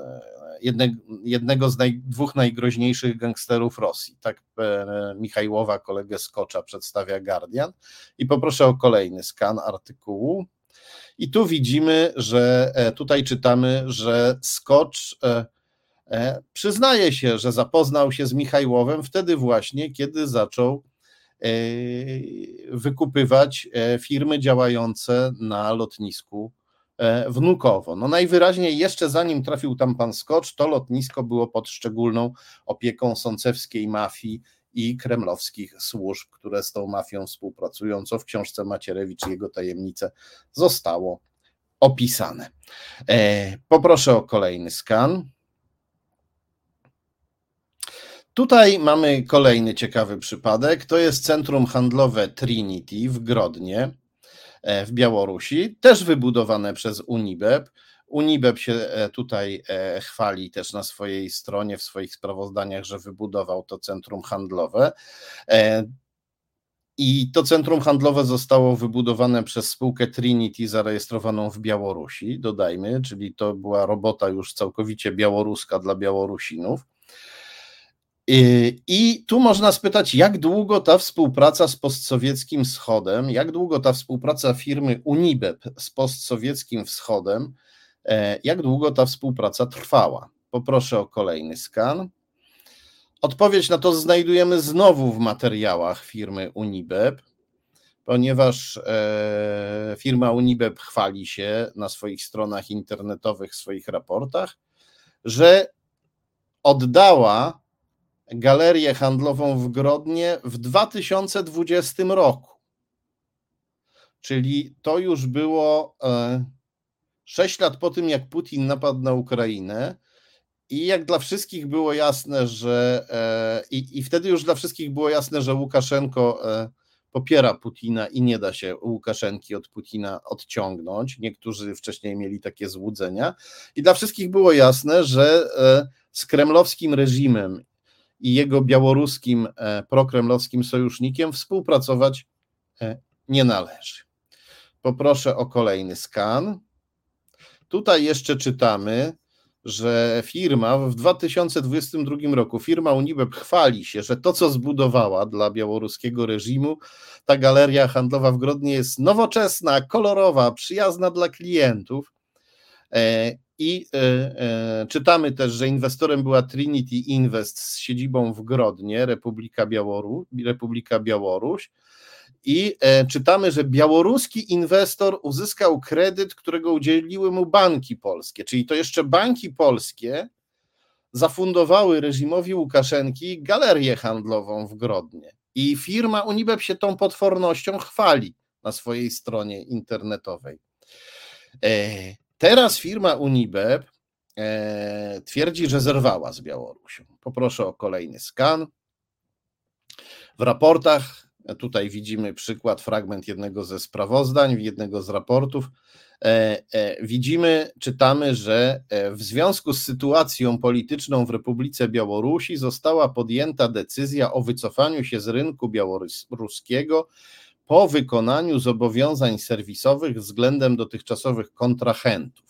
jednego z naj, dwóch najgroźniejszych gangsterów Rosji. Tak e, Michajłowa, kolegę Skocza przedstawia Guardian. I poproszę o kolejny skan artykułu. I tu widzimy, że tutaj czytamy, że Skocz przyznaje się, że zapoznał się z Michajłowem wtedy właśnie, kiedy zaczął wykupywać firmy działające na lotnisku Wnukowo. No najwyraźniej jeszcze zanim trafił tam pan Skocz, to lotnisko było pod szczególną opieką sącewskiej mafii i kremlowskich służb, które z tą mafią współpracują, co w książce Macierewicz i jego tajemnice zostało opisane. E, poproszę o kolejny skan. Tutaj mamy kolejny ciekawy przypadek. To jest centrum handlowe Trinity w Grodnie e, w Białorusi, też wybudowane przez Unibeb. Unibeb się e, tutaj e, chwali też na swojej stronie, w swoich sprawozdaniach, że wybudował to centrum handlowe. E, I to centrum handlowe zostało wybudowane przez spółkę Trinity, zarejestrowaną w Białorusi, dodajmy, czyli to była robota już całkowicie białoruska dla Białorusinów. I tu można spytać, jak długo ta współpraca z postsowieckim wschodem, jak długo ta współpraca firmy Unibeb z postsowieckim wschodem E, jak długo ta współpraca trwała? Poproszę o kolejny skan. Odpowiedź na to znajdujemy znowu w materiałach firmy Unibeb, ponieważ e, firma Unibeb chwali się na swoich stronach internetowych, w swoich raportach, że oddała galerię handlową w Grodnie w 2020 roku. Czyli to już było e, Sześć lat po tym, jak Putin napadł na Ukrainę, i jak dla wszystkich było jasne, że e, i, i wtedy już dla wszystkich było jasne, że Łukaszenko e, popiera Putina i nie da się Łukaszenki od Putina odciągnąć. Niektórzy wcześniej mieli takie złudzenia. I dla wszystkich było jasne, że z kremlowskim reżimem i jego białoruskim prokremlowskim sojusznikiem współpracować nie należy. Poproszę o kolejny skan. Tutaj jeszcze czytamy, że firma w 2022 roku, firma Unibeb chwali się, że to, co zbudowała dla białoruskiego reżimu, ta galeria handlowa w Grodnie jest nowoczesna, kolorowa, przyjazna dla klientów. I e, e, czytamy też, że inwestorem była Trinity Invest z siedzibą w Grodnie, Republika, Białoru, Republika Białoruś i e, czytamy, że białoruski inwestor uzyskał kredyt, którego udzieliły mu banki polskie, czyli to jeszcze banki polskie zafundowały reżimowi Łukaszenki galerię handlową w Grodnie. I firma Unibeb się tą potwornością chwali na swojej stronie internetowej. E, teraz firma Unibeb e, twierdzi, że zerwała z Białorusią. Poproszę o kolejny skan. W raportach Tutaj widzimy przykład, fragment jednego ze sprawozdań, jednego z raportów. E, e, widzimy, czytamy, że e, w związku z sytuacją polityczną w Republice Białorusi została podjęta decyzja o wycofaniu się z rynku białoruskiego po wykonaniu zobowiązań serwisowych względem dotychczasowych kontrahentów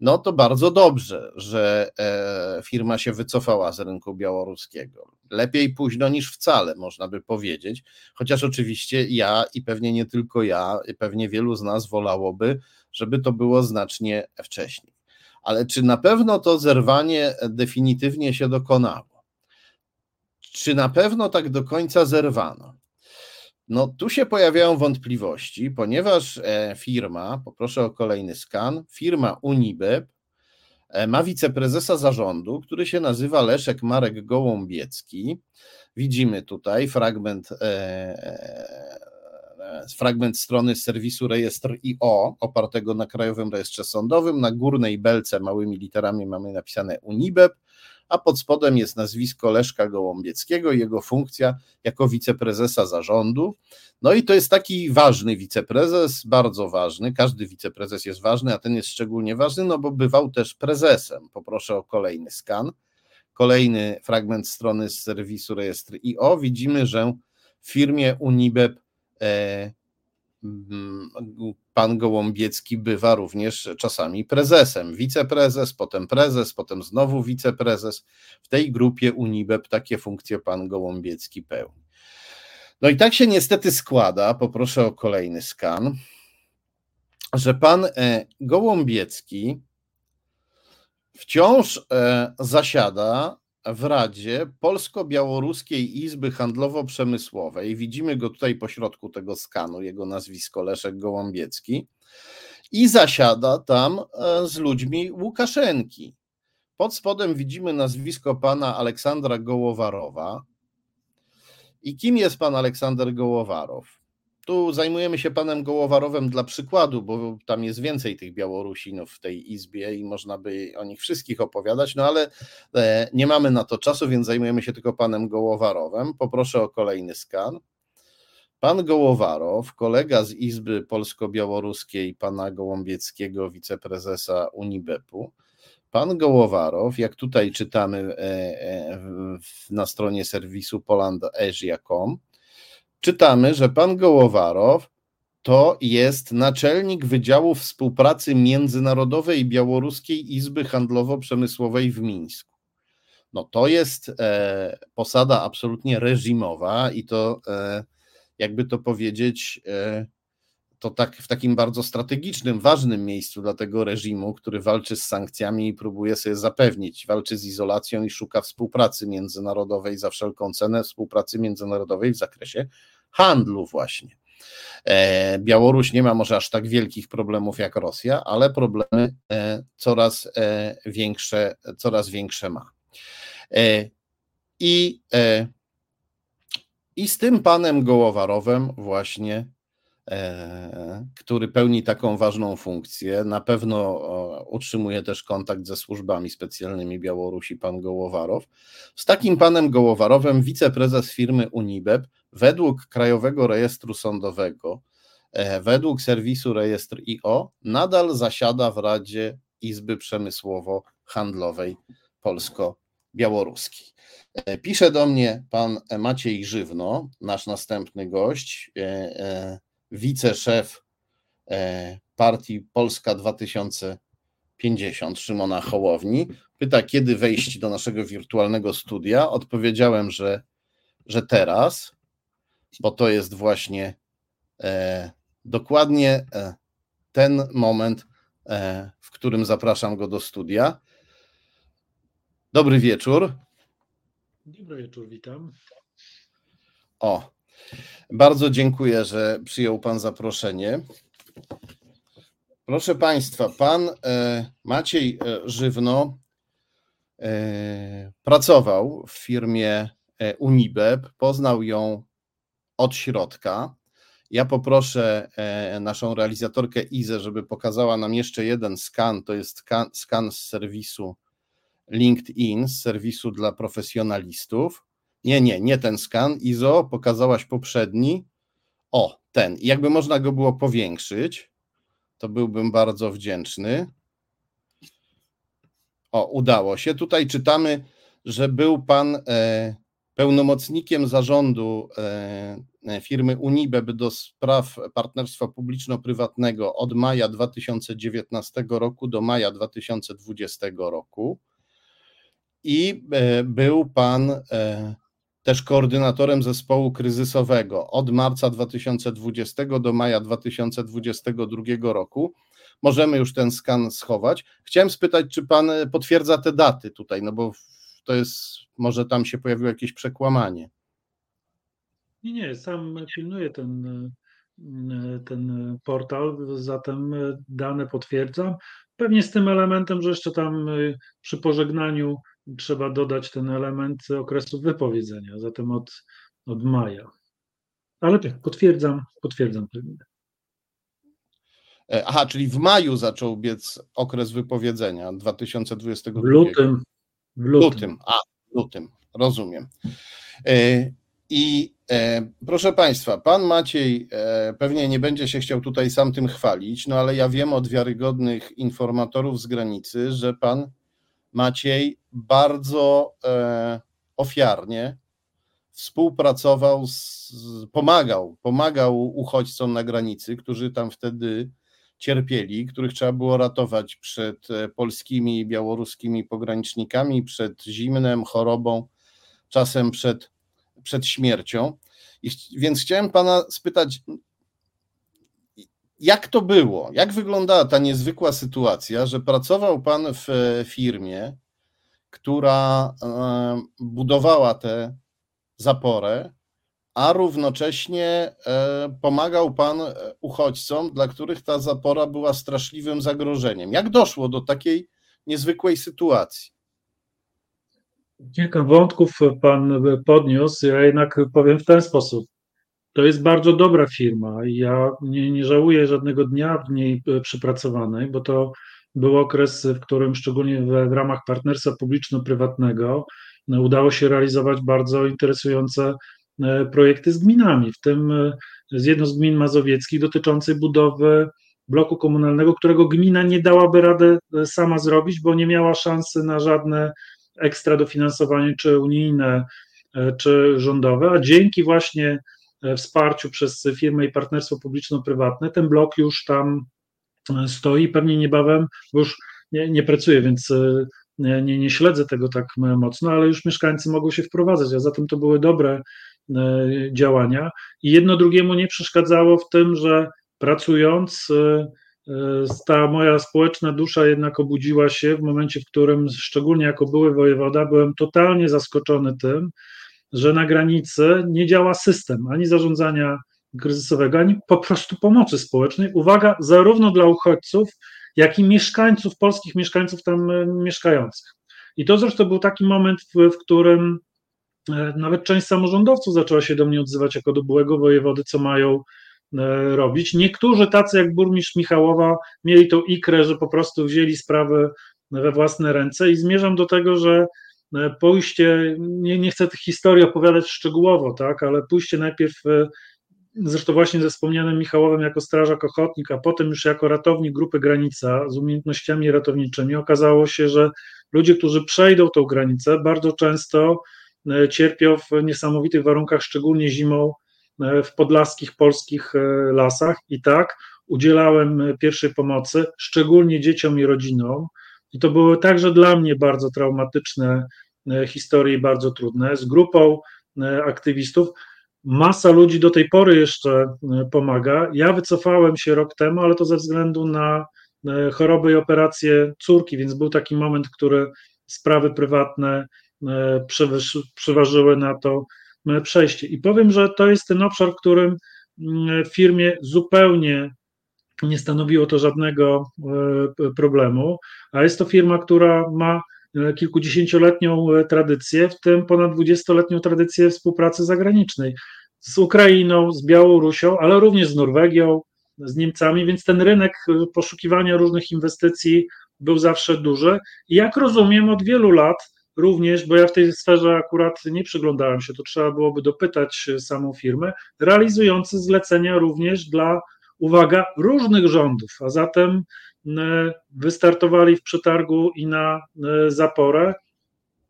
no to bardzo dobrze, że e, firma się wycofała z rynku białoruskiego. Lepiej późno niż wcale, można by powiedzieć, chociaż oczywiście ja i pewnie nie tylko ja, pewnie wielu z nas wolałoby, żeby to było znacznie wcześniej. Ale czy na pewno to zerwanie definitywnie się dokonało? Czy na pewno tak do końca zerwano? No tu się pojawiają wątpliwości, ponieważ e, firma, poproszę o kolejny skan, firma Unibeb e, ma wiceprezesa zarządu, który się nazywa Leszek Marek Gołąbiecki. Widzimy tutaj fragment, e, fragment strony serwisu rejestr IO, opartego na Krajowym Rejestrze Sądowym. Na górnej belce małymi literami mamy napisane Unibeb, a pod spodem jest nazwisko Leszka Gołąbieckiego i jego funkcja jako wiceprezesa zarządu. No i to jest taki ważny wiceprezes, bardzo ważny. Każdy wiceprezes jest ważny, a ten jest szczególnie ważny, no bo bywał też prezesem. Poproszę o kolejny skan. Kolejny fragment strony z serwisu rejestr IO. Widzimy, że w firmie Unibeb e, pan Gołąbiecki bywa również czasami prezesem, wiceprezes, potem prezes, potem znowu wiceprezes. W tej grupie Unibeb takie funkcje pan Gołąbiecki pełni. No i tak się niestety składa, poproszę o kolejny skan, że pan e, Gołąbiecki wciąż e, zasiada w Radzie Polsko-Białoruskiej Izby Handlowo-Przemysłowej. Widzimy go tutaj po środku tego skanu, jego nazwisko Leszek Gołąbiecki. I zasiada tam e, z ludźmi Łukaszenki. Pod spodem widzimy nazwisko pana Aleksandra Gołowarowa. I kim jest pan Aleksander Gołowarow? Tu zajmujemy się panem Gołowarowem dla przykładu, bo tam jest więcej tych Białorusinów w tej izbie i można by o nich wszystkich opowiadać, no ale e, nie mamy na to czasu, więc zajmujemy się tylko panem Gołowarowem. Poproszę o kolejny skan. Pan Gołowarow, kolega z Izby Polsko-Białoruskiej pana Gołąbieckiego, wiceprezesa Unibepu. Pan Gołowarow, jak tutaj czytamy e, e, na stronie serwisu polandasia.com, czytamy, że pan Gołowarow to jest naczelnik Wydziału Współpracy Międzynarodowej Białoruskiej Izby Handlowo-Przemysłowej w Mińsku. No to jest e, posada absolutnie reżimowa i to, e, jakby to powiedzieć, e, to tak w takim bardzo strategicznym, ważnym miejscu dla tego reżimu, który walczy z sankcjami i próbuje sobie zapewnić, walczy z izolacją i szuka współpracy międzynarodowej za wszelką cenę, współpracy międzynarodowej w zakresie handlu właśnie. E, Białoruś nie ma może aż tak wielkich problemów jak Rosja, ale problemy e, coraz e, większe, coraz większe ma. I, I z tym panem Gołowarowem właśnie który pełni taką ważną funkcję. Na pewno utrzymuje też kontakt ze służbami specjalnymi Białorusi, pan Gołowarow. Z takim panem Gołowarowem, wiceprezes firmy Unibeb, według Krajowego Rejestru Sądowego, e, według serwisu Rejestr IO, nadal zasiada w Radzie Izby Przemysłowo-Handlowej Polsko-Białoruskiej. E, pisze do mnie pan Maciej Żywno, nasz następny gość, e, wiceszef partii Polska 2050 Szymona Hołowni. Pyta, kiedy wejść do naszego wirtualnego studia. Odpowiedziałem, że, że teraz bo to jest właśnie e, dokładnie e, ten moment, e, w którym zapraszam go do studia. Dobry wieczór. Dobry wieczór, witam. O, bardzo dziękuję, że przyjął Pan zaproszenie. Proszę Państwa, Pan e, Maciej e, Żywno pracował w firmie Unibeb, poznał ją od środka. Ja poproszę e, naszą realizatorkę Izę, żeby pokazała nam jeszcze jeden skan. To jest skan, z serwisu LinkedIn, z serwisu dla profesjonalistów. Nie, nie, nie ten skan. Izo, pokazałaś poprzedni. O, ten. Jakby można go było powiększyć, to byłbym bardzo wdzięczny. O, udało się. Tutaj czytamy, że był pan e, pełnomocnikiem zarządu e, e, firmy Unibeb do spraw partnerstwa publiczno-prywatnego od maja 2019 roku do maja 2020 roku. I e, był pan też koordynatorem zespołu kryzysowego od marca 2020 do maja 2022 roku. Możemy już ten skan schować. Chciałem spytać, czy pan potwierdza te daty tutaj, no bo to jest może tam się pojawiło jakieś przekłamanie. Nie, nie, sam pilnuję ten, ten portal, zatem dane potwierdzam. Pewnie z tym elementem, że jeszcze tam przy pożegnaniu trzeba dodać ten element okresu wypowiedzenia, zatem od, od maja. Ale tak, potwierdzam, potwierdzam pewnie. Aha, czyli w maju zaczął biec okres wypowiedzenia 2022. W lutym. W lutym. lutym. A, lutym, rozumiem. E, I e, proszę Państwa, pan Maciej e, pewnie nie będzie się chciał tutaj sam tym chwalić, no ale ja wiem od wiarygodnych informatorów z granicy, że pan Maciej bardzo ofiarnie współpracował, z, pomagał, pomagał uchodźcom na granicy, którzy tam wtedy cierpieli, których trzeba było ratować przed e, polskimi i białoruskimi pogranicznikami, przed zimnem, chorobą, czasem przed, przed śmiercią. I, więc chciałem pana spytać, jak to było? Jak wyglądała ta niezwykła sytuacja, że pracował pan w e, firmie, która budowała tę zaporę, a równocześnie pomagał Pan uchodźcom, dla których ta zapora była straszliwym zagrożeniem. Jak doszło do takiej niezwykłej sytuacji? Kilka wątków Pan podniósł, ja jednak powiem w ten sposób. To jest bardzo dobra firma ja nie, nie żałuję żadnego dnia w niej e, przypracowanej, bo to był okres, w którym szczególnie w, w ramach partnerstwa publiczno-prywatnego no, udało się realizować bardzo interesujące e, projekty z gminami, w tym e, z jedną z gmin mazowieckich dotyczącej budowy bloku komunalnego, którego gmina nie dałaby rady sama zrobić, bo nie miała szansy na żadne ekstra dofinansowanie, czy unijne, czy rządowe, a dzięki właśnie E, wsparciu przez firmę i partnerstwo publiczno-prywatne, ten blok już tam e, stoi, pewnie niebawem, bo już nie, nie pracuję, więc e, nie, nie śledzę tego tak mocno, ale już mieszkańcy mogą się wprowadzać, a zatem to były dobre działania i jedno drugiemu nie przeszkadzało w tym, że pracując ta moja społeczna dusza jednak obudziła się w momencie, w którym szczególnie jako były wojewoda byłem totalnie zaskoczony tym, że na granicy nie działa system ani zarządzania kryzysowego, ani po prostu pomocy społecznej. Uwaga, zarówno dla uchodźców, jak i mieszkańców, polskich mieszkańców tam e, mieszkających. I to zresztą był taki moment, w, w którym e, nawet część samorządowców zaczęła się do mnie odzywać jako do byłego wojewody, co mają e, robić. Niektórzy tacy jak burmistrz Michałowa mieli tą ikrę, że po prostu wzięli sprawy we własne ręce i zmierzam do tego, że E, pójście, nie, nie chcę tych historii opowiadać szczegółowo, tak, ale pójście najpierw e, zresztą właśnie ze wspomnianym Michałowem jako strażak ochotnik, a potem już jako ratownik grupy Granica z umiejętnościami ratowniczymi, okazało się, że ludzie, którzy przejdą tą granicę, bardzo często e, cierpią w niesamowitych warunkach, szczególnie zimą w podlaskich polskich lasach i tak udzielałem pierwszej pomocy, szczególnie dzieciom i rodzinom, i to były także dla mnie bardzo traumatyczne e, historie, bardzo trudne, z grupą e, aktywistów. Masa ludzi do tej pory jeszcze e, pomaga. Ja wycofałem się rok temu, ale to ze względu na choroby i operacje córki, więc był taki moment, który sprawy prywatne przeważyły na to przejście. I powiem, że to jest ten obszar, w którym mm, w firmie zupełnie nie stanowiło to żadnego e, problemu, a jest to firma, która ma e, kilkudziesięcioletnią e, tradycję, w tym ponad dwudziestoletnią tradycję współpracy zagranicznej z Ukrainą, z Białorusią, ale również z Norwegią, z Niemcami, więc ten rynek poszukiwania różnych inwestycji był zawsze duży. Jak rozumiem, od wielu lat również, bo ja w tej sferze akurat nie przyglądałem się, to trzeba byłoby dopytać samą firmę, realizujący zlecenia również dla uwaga, różnych rządów, a zatem e, wystartowali w przetargu i na e, zaporę.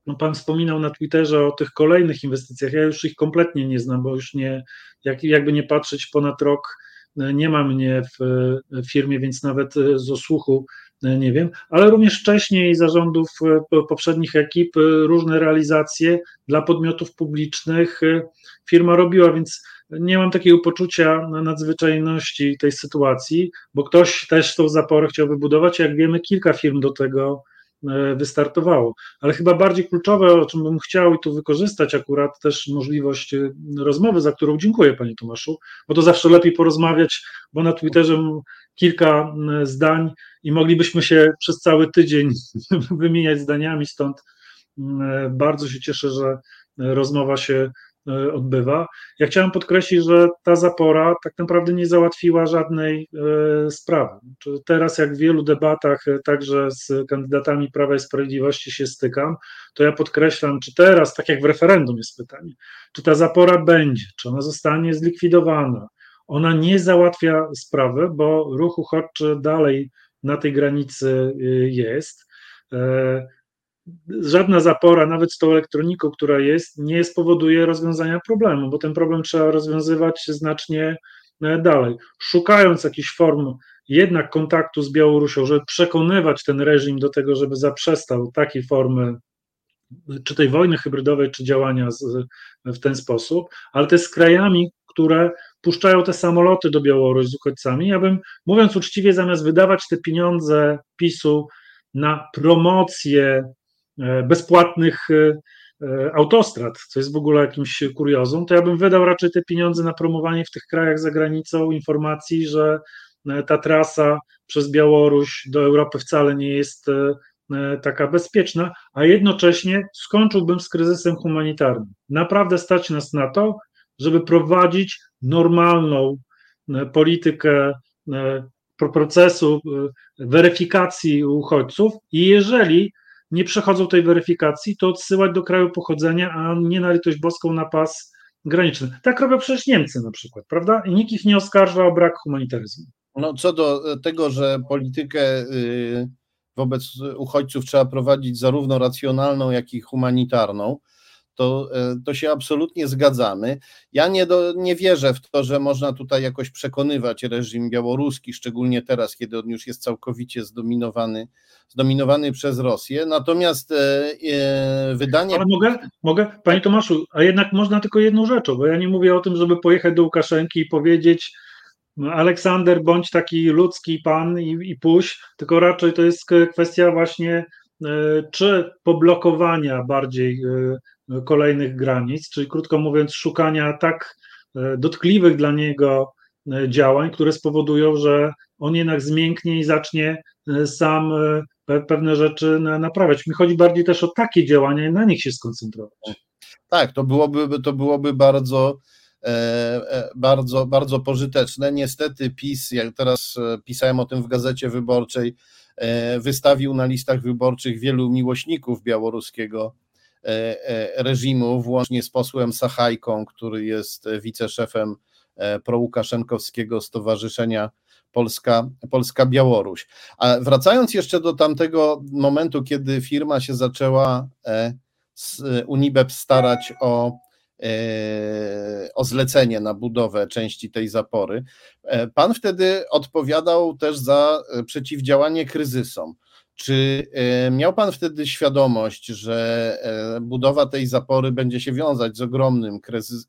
No, pan wspominał na Twitterze o tych kolejnych inwestycjach. Ja już ich kompletnie nie znam, bo już nie, jak, jakby nie patrzeć, ponad rok e, nie ma mnie w firmie, więc nawet z osłuchu nie wiem, ale również wcześniej zarządów poprzednich ekip różne realizacje dla podmiotów publicznych firma robiła, więc nie mam takiego poczucia nadzwyczajności tej sytuacji, bo ktoś też tą zaporę chciał wybudować. Jak wiemy, kilka firm do tego e, wystartowało. Ale chyba bardziej kluczowe, o czym bym chciał i tu wykorzystać akurat też możliwość e, rozmowy, za którą dziękuję Panie Tomaszu, bo to zawsze lepiej porozmawiać, bo na Twitterze kilka zdań i moglibyśmy się przez cały tydzień *laughs* wymieniać zdaniami, stąd bardzo się cieszę, że rozmowa się E, odbywa. Ja chciałem podkreślić, że ta zapora tak naprawdę nie załatwiła żadnej e, sprawy. Teraz, jak w wielu debatach, e, także z kandydatami Prawa i Sprawiedliwości się stykam, to ja podkreślam, czy teraz, tak jak w referendum jest pytanie, czy ta zapora będzie, czy ona zostanie zlikwidowana. Ona nie załatwia sprawy, bo ruch uchodźczy dalej na tej granicy jest żadna zapora, nawet z tą elektroniką, która jest, nie spowoduje rozwiązania problemu, bo ten problem trzeba rozwiązywać znacznie e, dalej. Szukając jakichś form jednak kontaktu z Białorusią, żeby przekonywać ten reżim do tego, żeby zaprzestał takiej formy czy tej wojny hybrydowej, czy działania z, w ten sposób, ale też z krajami, które puszczają te samoloty do Białorusi z uchodźcami. Ja bym, mówiąc uczciwie, zamiast wydawać te pieniądze PiSu na promocję bezpłatnych autostrad, co jest w ogóle jakimś kuriozum, to ja bym wydał raczej te pieniądze na promowanie w tych krajach za granicą informacji, że ta trasa przez Białoruś do Europy wcale nie jest E, taka bezpieczna, a jednocześnie skończyłbym z kryzysem humanitarnym. Naprawdę stać nas na to, żeby prowadzić normalną e, politykę e, procesu weryfikacji uchodźców i jeżeli nie przechodzą tej weryfikacji, to odsyłać do kraju pochodzenia, a nie na litość boską na pas graniczny. Tak robią przecież Niemcy na przykład, prawda? I nikt ich nie oskarża o brak humanitaryzmu. No co do tego, że politykę y, wobec uchodźców trzeba prowadzić zarówno racjonalną, jak i humanitarną, to, e, to się absolutnie zgadzamy. Ja nie, do, nie wierzę w to, że można tutaj jakoś przekonywać reżim białoruski, szczególnie teraz, kiedy on już jest całkowicie zdominowany, zdominowany przez Rosję. Natomiast e, e, wydanie. Ale mogę, mogę, panie Tomaszu, a jednak można tylko jedną rzeczą, bo ja nie mówię o tym, żeby pojechać do Łukaszenki i powiedzieć, no, Aleksander bądź taki ludzki pan i, i puś, tylko raczej to jest kwestia właśnie e, czy poblokowania bardziej kolejnych granic, czyli krótko mówiąc, szukania tak e, dotkliwych dla niego działań, które spowodują, że on jednak zmięknie i zacznie sam pewne rzeczy naprawiać. Mi chodzi bardziej też o takie działania i na nich się skoncentrować. Tak, to byłoby, to byłoby bardzo E, e, bardzo, bardzo pożyteczne. Niestety PiS, jak teraz e, pisałem o tym w Gazecie Wyborczej, wystawił na listach wyborczych wielu miłośników białoruskiego reżimu, włącznie z posłem Sachajką, który jest wiceszefem prołukaszenkowskiego Stowarzyszenia Polska, Polska Białoruś. A wracając jeszcze do tamtego momentu, kiedy firma się zaczęła z Unibep starać o E, o zlecenie na budowę części tej zapory. E, pan wtedy odpowiadał też za e, przeciwdziałanie kryzysom. Czy miał Pan wtedy świadomość, że budowa tej zapory będzie się wiązać z ogromnym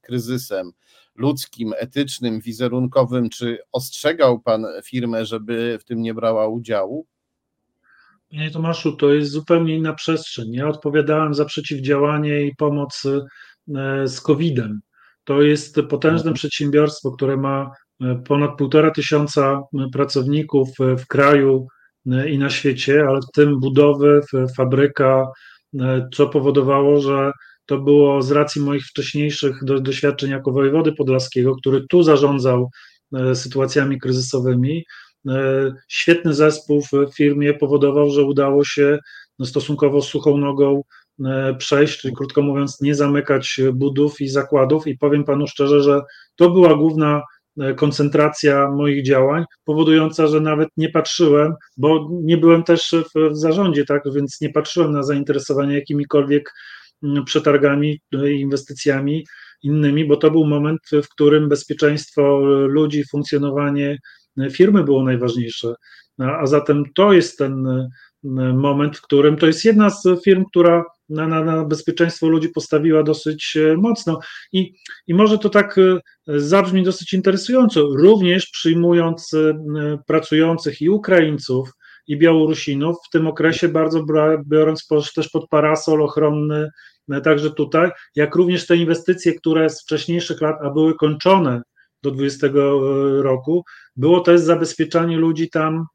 kryzysem ludzkim, etycznym, wizerunkowym? Czy ostrzegał Pan firmę, żeby w tym nie brała udziału? Panie Tomaszu, to jest zupełnie inna przestrzeń. Ja odpowiadałem za przeciwdziałanie i pomoc E, z COVID-em. To jest potężne mhm. przedsiębiorstwo, które ma e, ponad półtora tysiąca e, pracowników w kraju i na świecie, ale tym budowy, fabryka, co powodowało, że to było z racji moich wcześniejszych doświadczeń jako wojewody podlaskiego, który tu zarządzał sytuacjami kryzysowymi. Świetny zespół w firmie powodował, że udało się no, stosunkowo suchą nogą E, przejść, czyli krótko mówiąc, nie zamykać budów i zakładów. I powiem panu szczerze, że to była główna e, koncentracja moich działań, powodująca, że nawet nie patrzyłem, bo nie byłem też w, w zarządzie, tak, więc nie patrzyłem na zainteresowanie jakimikolwiek mm, przetargami, e, inwestycjami innymi, bo to był moment, w którym bezpieczeństwo ludzi, funkcjonowanie firmy było najważniejsze. A zatem to jest ten moment, w którym to jest jedna z firm, która na, na, na bezpieczeństwo ludzi postawiła dosyć e, mocno. I, I może to tak e, zabrzmi dosyć interesująco, również przyjmując e, pracujących i Ukraińców, i Białorusinów, w tym okresie bardzo biorąc też pod parasol ochronny także tutaj, jak również te inwestycje, które z wcześniejszych lat, a były kończone do 20 roku, było też zabezpieczanie ludzi tam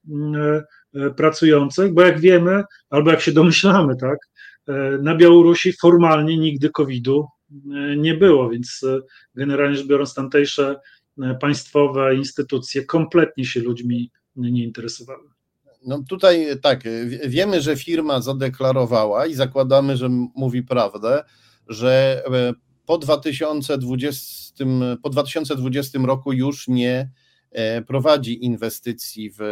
pracujących, bo jak wiemy, albo jak się domyślamy, tak, na Białorusi formalnie nigdy COVID-u e, nie było, więc e, generalnie rzecz biorąc, tamtejsze państwowe instytucje kompletnie się ludźmi nie interesowały. No tutaj tak, wiemy, że firma zadeklarowała i zakładamy, że mówi prawdę, że po 2020, po 2020 roku już nie E, prowadzi inwestycji w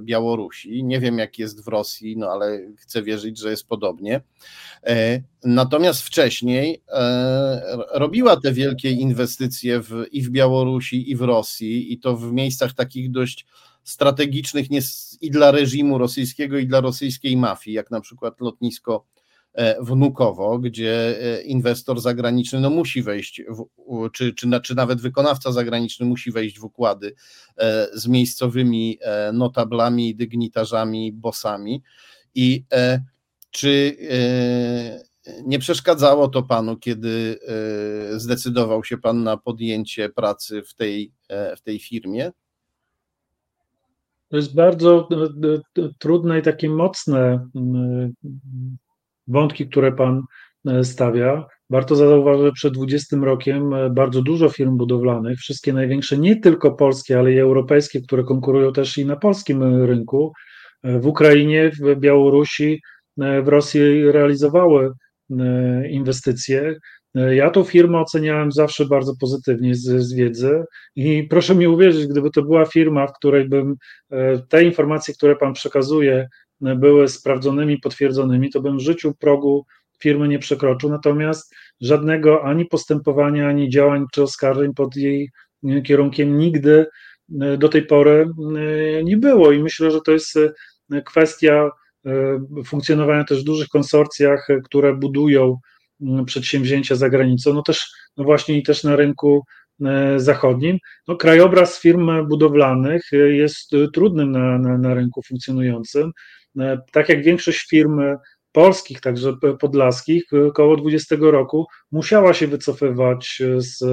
Białorusi. Nie wiem, jak jest w Rosji, no ale chcę wierzyć, że jest podobnie. E, natomiast wcześniej e, robiła te wielkie inwestycje w, i w Białorusi, i w Rosji, i to w miejscach takich dość strategicznych nie, i dla reżimu rosyjskiego, i dla rosyjskiej mafii, jak na przykład lotnisko E, wnukowo, gdzie e, inwestor zagraniczny no, musi wejść, w, czy, czy, czy nawet wykonawca zagraniczny musi wejść w układy e, z miejscowymi notablami, dygnitarzami, bossami. I Czy nie przeszkadzało to panu, kiedy zdecydował się pan na podjęcie pracy w tej, w tej firmie? To jest bardzo trudne i takie mocne wątki, które pan stawia. Warto zauważyć, że przed 20 rokiem e, bardzo dużo firm budowlanych, wszystkie największe, nie tylko polskie, ale i europejskie, które konkurują też i na polskim e, rynku, e, w Ukrainie, w Białorusi, w Rosji realizowały inwestycje. Ja tą firmę oceniałem zawsze bardzo pozytywnie z, z, wiedzy i proszę mi uwierzyć, gdyby to była firma, w której bym te informacje, które Pan przekazuje, były sprawdzonymi, potwierdzonymi, to bym w życiu progu firmy nie przekroczył, natomiast żadnego ani postępowania, ani działań czy oskarżeń pod jej e, kierunkiem nigdy e, do tej pory e, nie było i myślę, że to jest kwestia funkcjonowania też w dużych konsorcjach, które budują przedsięwzięcia za granicą, no też no właśnie i też na rynku zachodnim. No, krajobraz firm budowlanych jest trudnym na, na, na rynku funkcjonującym. Tak jak większość firm polskich, także podlaskich, około 20 roku musiała się wycofywać z,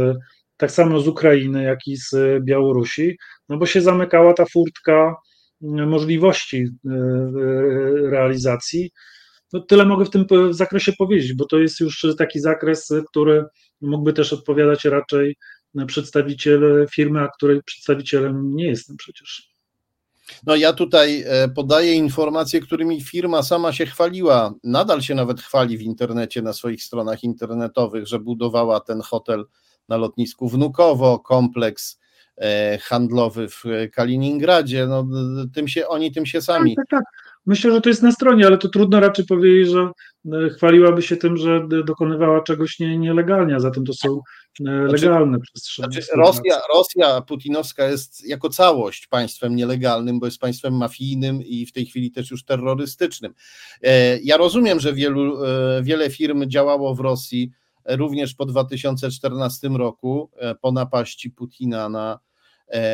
tak samo z Ukrainy, jak i z Białorusi, no bo się zamykała ta furtka możliwości e, e, realizacji. No tyle mogę w tym zakresie powiedzieć, bo to jest już taki zakres, który mógłby też odpowiadać raczej przedstawiciel firmy, a której przedstawicielem nie jestem przecież. No ja tutaj e, podaję informacje, którymi firma sama się chwaliła, nadal się nawet chwali w internecie, na swoich stronach internetowych, że budowała ten hotel na lotnisku Wnukowo, kompleks e, handlowy w Kaliningradzie. No, tym się, oni tym się sami. Tak, tak, tak. Myślę, że to jest na stronie, ale to trudno raczej powiedzieć, że e, chwaliłaby się tym, że dokonywała czegoś nie, nielegalnie, a zatem to są e, znaczy, legalne znaczy, przestrzenie. Znaczy Rosja, Rosja putinowska jest jako całość państwem nielegalnym, bo jest państwem mafijnym i w tej chwili też już terrorystycznym. E, ja rozumiem, że wielu, wiele firm działało w Rosji również po 2014 roku, po napaści Putina na E,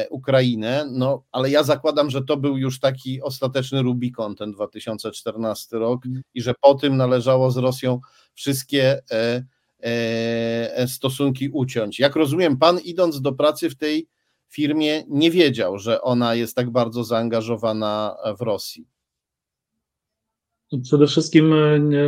Ukrainę, no ale ja zakładam, że to był już taki ostateczny Rubikon ten 2014 rok mm. i że po tym należało z Rosją wszystkie e, e, stosunki uciąć. Jak rozumiem, pan idąc do pracy w tej firmie nie wiedział, że ona jest tak bardzo zaangażowana w Rosji. Przede wszystkim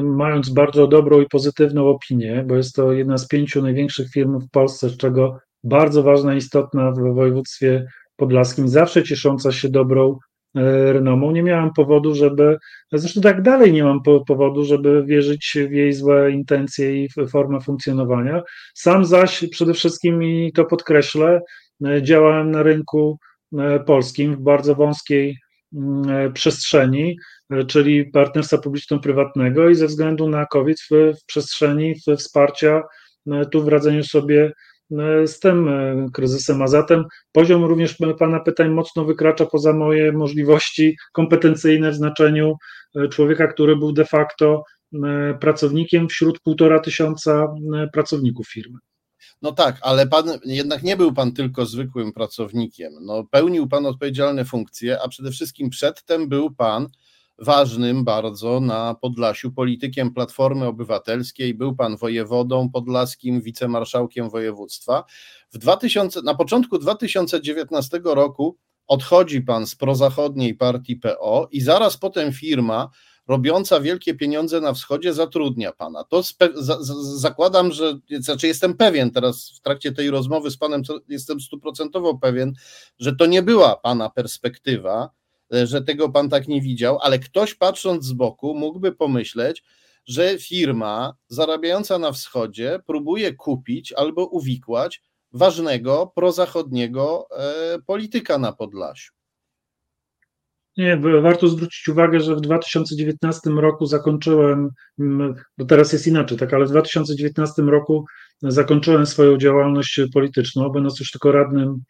mając bardzo dobrą i pozytywną opinię, bo jest to jedna z pięciu największych firm w Polsce, z czego bardzo ważna, istotna w województwie podlaskim, zawsze ciesząca się dobrą e, renomą. Nie miałam powodu, żeby, zresztą tak dalej nie mam powodu, żeby wierzyć w jej złe intencje i formę funkcjonowania. Sam zaś przede wszystkim, i to podkreślę, e, działałem na rynku e, polskim w bardzo wąskiej mm, przestrzeni, czyli partnerstwa publiczno-prywatnego i ze względu na COVID w, w przestrzeni w wsparcia tu w radzeniu sobie z tym e, kryzysem, a zatem poziom również Pana pytań mocno wykracza poza moje możliwości kompetencyjne w znaczeniu e, człowieka, który był de facto pracownikiem wśród półtora tysiąca pracowników firmy. No tak, ale pan jednak nie był pan tylko zwykłym pracownikiem. No, pełnił pan odpowiedzialne funkcje, a przede wszystkim przedtem był pan ważnym bardzo na Podlasiu politykiem Platformy Obywatelskiej. Był pan wojewodą podlaskim, wicemarszałkiem województwa. W 2000, na początku 2019 roku odchodzi pan z prozachodniej partii PO i zaraz potem firma robiąca wielkie pieniądze na wschodzie zatrudnia pana. To za- zakładam, że, znaczy jestem pewien teraz w trakcie tej rozmowy z panem, jestem stuprocentowo pewien, że to nie była pana perspektywa, że tego pan tak nie widział, ale ktoś patrząc z boku mógłby pomyśleć, że firma zarabiająca na wschodzie próbuje kupić albo uwikłać ważnego prozachodniego e, polityka na Podlasiu. Nie, warto zwrócić uwagę, że w 2019 roku zakończyłem, bo teraz jest inaczej, tak, ale w 2019 roku zakończyłem swoją działalność polityczną, będąc już tylko radnym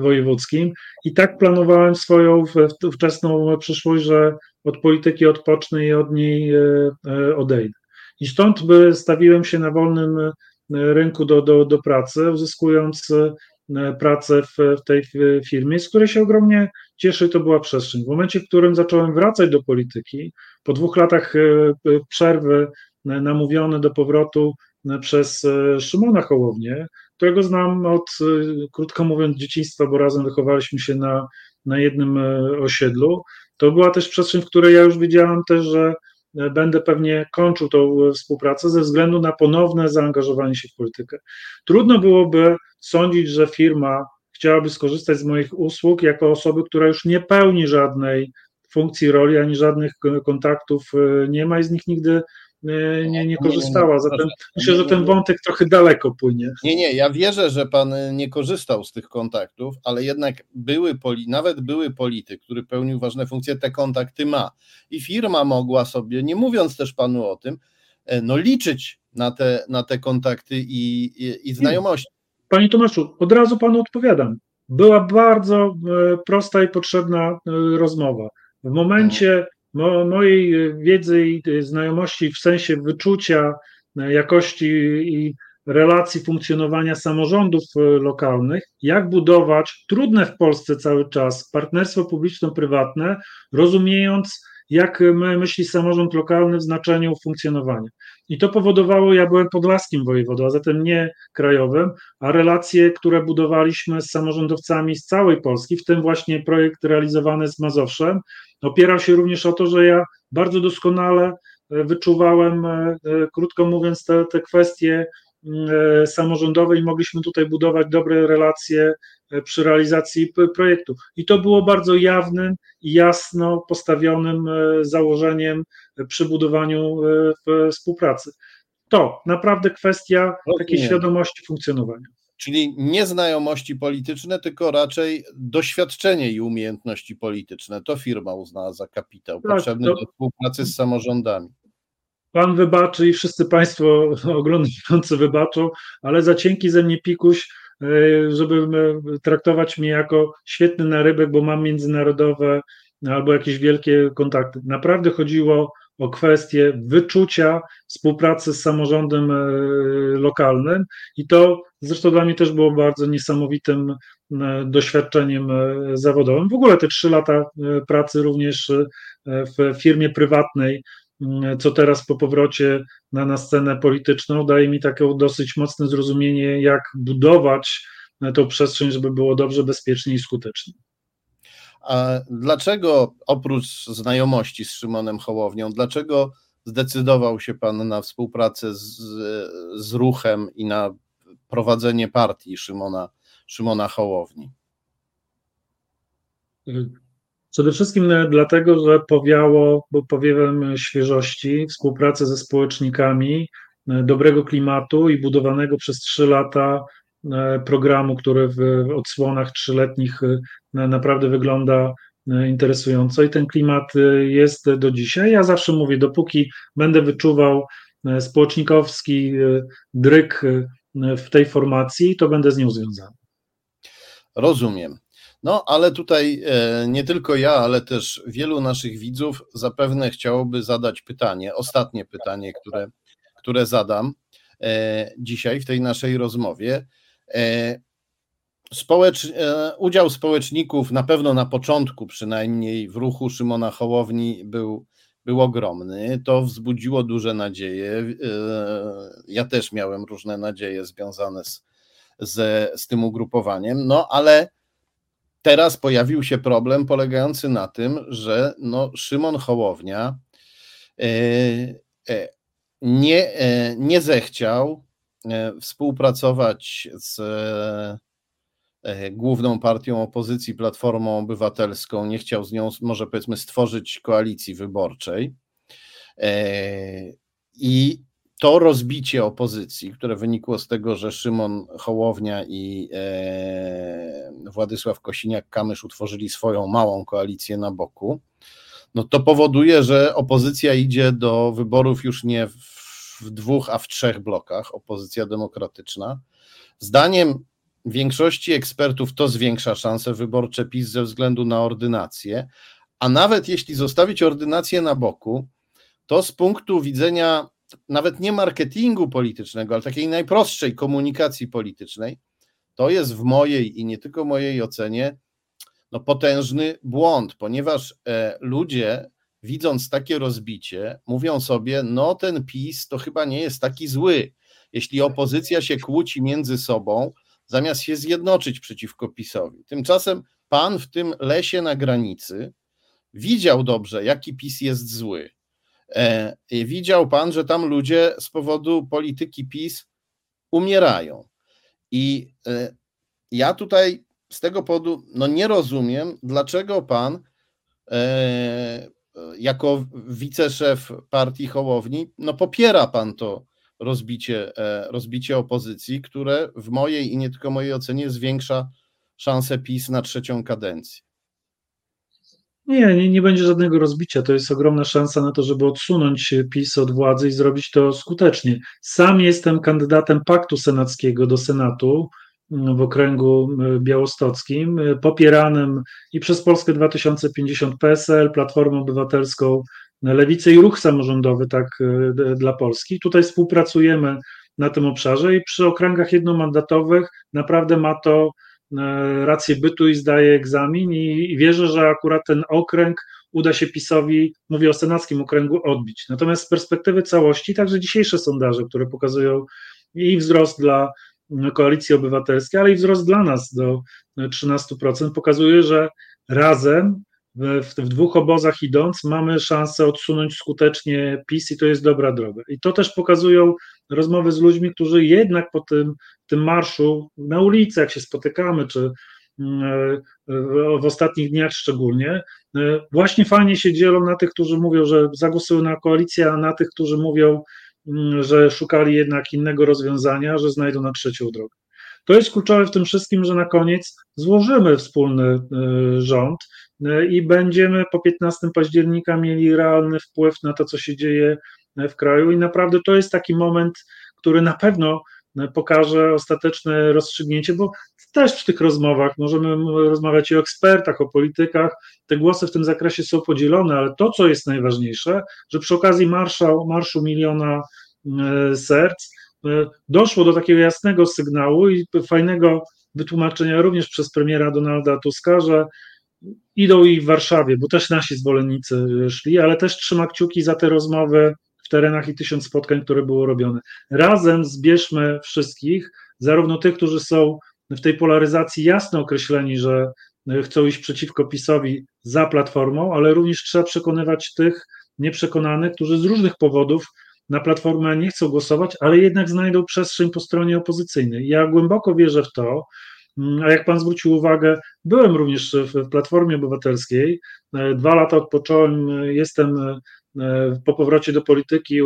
wojewódzkim. I tak planowałem swoją wczesną przyszłość, że od polityki odpocznę i od niej e, e, odejdę. I stąd by stawiłem się na wolnym rynku do, do, do pracy, uzyskując pracę w, w tej firmie, z której się ogromnie cieszy, to była przestrzeń. W momencie, w którym zacząłem wracać do polityki, po dwóch latach przerwy namówiony do powrotu przez Szymona Hołownię, którego znam od, krótko mówiąc, dzieciństwa, bo razem wychowaliśmy się na, na jednym osiedlu. To była też przestrzeń, w której ja już wiedziałam też, że będę pewnie kończył tą współpracę ze względu na ponowne zaangażowanie się w politykę. Trudno byłoby sądzić, że firma chciałaby skorzystać z moich usług jako osoby, która już nie pełni żadnej funkcji, roli, ani żadnych kontaktów nie ma i z nich nigdy nie, nie korzystała. Zatem myślę, że ten wątek trochę daleko płynie. Nie, nie, ja wierzę, że pan nie korzystał z tych kontaktów, ale jednak były, nawet były polityk, który pełnił ważne funkcje, te kontakty ma. I firma mogła sobie, nie mówiąc też panu o tym, no liczyć na te, na te kontakty i, i, i znajomości. Panie Tomaszu, od razu panu odpowiadam. Była bardzo prosta i potrzebna rozmowa. W momencie mo, mojej wiedzy i znajomości w sensie wyczucia jakości i relacji funkcjonowania samorządów lokalnych, jak budować trudne w Polsce cały czas partnerstwo publiczno-prywatne, rozumiejąc jak myśli samorząd lokalny w znaczeniu funkcjonowania. I to powodowało, ja byłem podlaskim wojewodą, a zatem nie krajowym, a relacje, które budowaliśmy z samorządowcami z całej Polski, w tym właśnie projekt realizowany z Mazowszem, opierał się również o to, że ja bardzo doskonale wyczuwałem, krótko mówiąc, te, te kwestie E, samorządowej i mogliśmy tutaj budować dobre relacje e, przy realizacji projektu. I to było bardzo jawnym i jasno postawionym e, założeniem przy budowaniu współpracy. To naprawdę kwestia takiej świadomości funkcjonowania. Czyli nie znajomości polityczne, tylko raczej doświadczenie i umiejętności polityczne. To firma uznała za kapitał tak, potrzebny to... do współpracy z samorządami. Pan wybaczy i wszyscy Państwo *laughs* oglądający wybaczą, ale za cienki ze mnie pikuś, e, żeby traktować mnie jako świetny narybek, bo mam międzynarodowe albo jakieś wielkie kontakty. Naprawdę chodziło o kwestię wyczucia współpracy z samorządem e, lokalnym i to zresztą dla mnie też było bardzo niesamowitym e, doświadczeniem zawodowym. W ogóle te trzy lata pracy również w firmie prywatnej co teraz po powrocie na, na scenę polityczną daje mi takie dosyć mocne zrozumienie, jak budować e, tą przestrzeń, żeby było dobrze, bezpiecznie i skutecznie. A dlaczego oprócz znajomości z Szymonem Hołownią, dlaczego zdecydował się Pan na współpracę z, z ruchem i na prowadzenie partii Szymona, Szymona Hołowni? Przede wszystkim e, dlatego, że powiało powiewem świeżości, współpracy ze społecznikami, e, dobrego klimatu i budowanego przez trzy lata e, programu, który w odsłonach trzyletnich naprawdę wygląda interesująco i ten klimat jest do dzisiaj. Ja zawsze mówię, dopóki będę wyczuwał społecznikowski dryk w tej formacji, to będę z nią związany. Rozumiem. No, ale tutaj e, nie tylko ja, ale też wielu naszych widzów zapewne chciałoby zadać pytanie, ostatnie pytanie, które, które zadam e, dzisiaj w tej naszej rozmowie. E, społecz, udział społeczników na pewno na początku przynajmniej w ruchu Szymona Hołowni był, był ogromny. To wzbudziło duże nadzieje. Ja też miałem różne nadzieje związane z, z, z tym ugrupowaniem, no ale teraz pojawił się problem polegający na tym, że no, Szymon Hołownia e, e, nie, e, nie zechciał współpracować z główną partią opozycji, Platformą Obywatelską, nie chciał z nią, może powiedzmy, stworzyć koalicji wyborczej. I to rozbicie opozycji, które wynikło z tego, że Szymon Hołownia i e, Władysław Kosiniak-Kamysz utworzyli swoją małą koalicję na boku, no to powoduje, że opozycja idzie do wyborów już nie w, w dwóch, a w trzech blokach, opozycja demokratyczna. Zdaniem większości ekspertów to zwiększa szanse wyborcze PiS ze względu na ordynację, a nawet jeśli zostawić ordynację na boku, to z punktu widzenia nawet nie marketingu politycznego, ale takiej najprostszej komunikacji politycznej, to jest w mojej i nie tylko mojej ocenie no potężny błąd, ponieważ e, ludzie widząc takie rozbicie, mówią sobie, no ten PiS to chyba nie jest taki zły. Jeśli opozycja się kłóci między sobą, zamiast się zjednoczyć przeciwko PiSowi. Tymczasem pan w tym lesie na granicy widział dobrze, jaki PiS jest zły. E, widział pan, że tam ludzie z powodu polityki PiS umierają. I e, ja tutaj z tego powodu no nie rozumiem, dlaczego pan e, jako wiceszef partii Hołowni, no popiera pan to rozbicie, rozbicie opozycji, które w mojej i nie tylko mojej ocenie zwiększa szansę PiS na trzecią kadencję. Nie, nie, nie będzie żadnego rozbicia. To jest ogromna szansa na to, żeby odsunąć PiS od władzy i zrobić to skutecznie. Sam jestem kandydatem Paktu Senackiego do Senatu w okręgu e, białostockim, e, popieranym i przez Polskę 2050 PSL, Platformę Obywatelską, Lewicę i Ruch Samorządowy, tak e, dla Polski. Tutaj współpracujemy na tym obszarze i przy okręgach jednomandatowych naprawdę ma to rację bytu i zdaje egzamin i wierzę, że akurat ten okręg uda się PiSowi, mówię o senackim okręgu, odbić. Natomiast z perspektywy całości, także dzisiejsze sondaże, które pokazują i wzrost dla Koalicji Obywatelskiej, ale i wzrost dla nas do 13% pokazuje, że razem w, w, dwóch obozach idąc mamy szansę odsunąć skutecznie PiS i to jest dobra droga. I to też pokazują rozmowy z ludźmi, którzy jednak po tym, tym marszu na ulicy, jak się spotykamy, czy mm, w ostatnich dniach szczególnie, właśnie fajnie się dzielą na tych, którzy mówią, że zagłosują na koalicję, a na tych, którzy mówią, Mm, że szukali jednak innego rozwiązania, że znajdą na trzecią drogę. To jest kluczowe w tym wszystkim, że na koniec złożymy wspólny y, rząd i będziemy po 15 października mieli realny wpływ na to, co się dzieje w kraju. I naprawdę to jest taki moment, który na pewno pokaże ostateczne rozstrzygnięcie, bo też w tych rozmowach możemy rozmawiać i o ekspertach, o politykach. Te głosy w tym zakresie są podzielone, ale to, co jest najważniejsze, że przy okazji marszu miliona e, serc e, doszło do takiego jasnego sygnału i fajnego wytłumaczenia również przez premiera Donalda Tuska, że idą i w Warszawie, bo też nasi zwolennicy szli, ale też trzyma kciuki za te rozmowy w terenach i tysiąc spotkań, które było robione. Razem zbierzmy wszystkich, zarówno tych, którzy są w tej polaryzacji jasno określeni, że chcą iść przeciwko PiSowi za platformą, ale również trzeba przekonywać tych nieprzekonanych, którzy z różnych powodów na platformę nie chcą głosować, ale jednak znajdą przestrzeń po stronie opozycyjnej. Ja głęboko wierzę w to, a jak pan zwrócił uwagę, byłem również w Platformie Obywatelskiej. Dwa lata odpocząłem, jestem po powrocie do polityki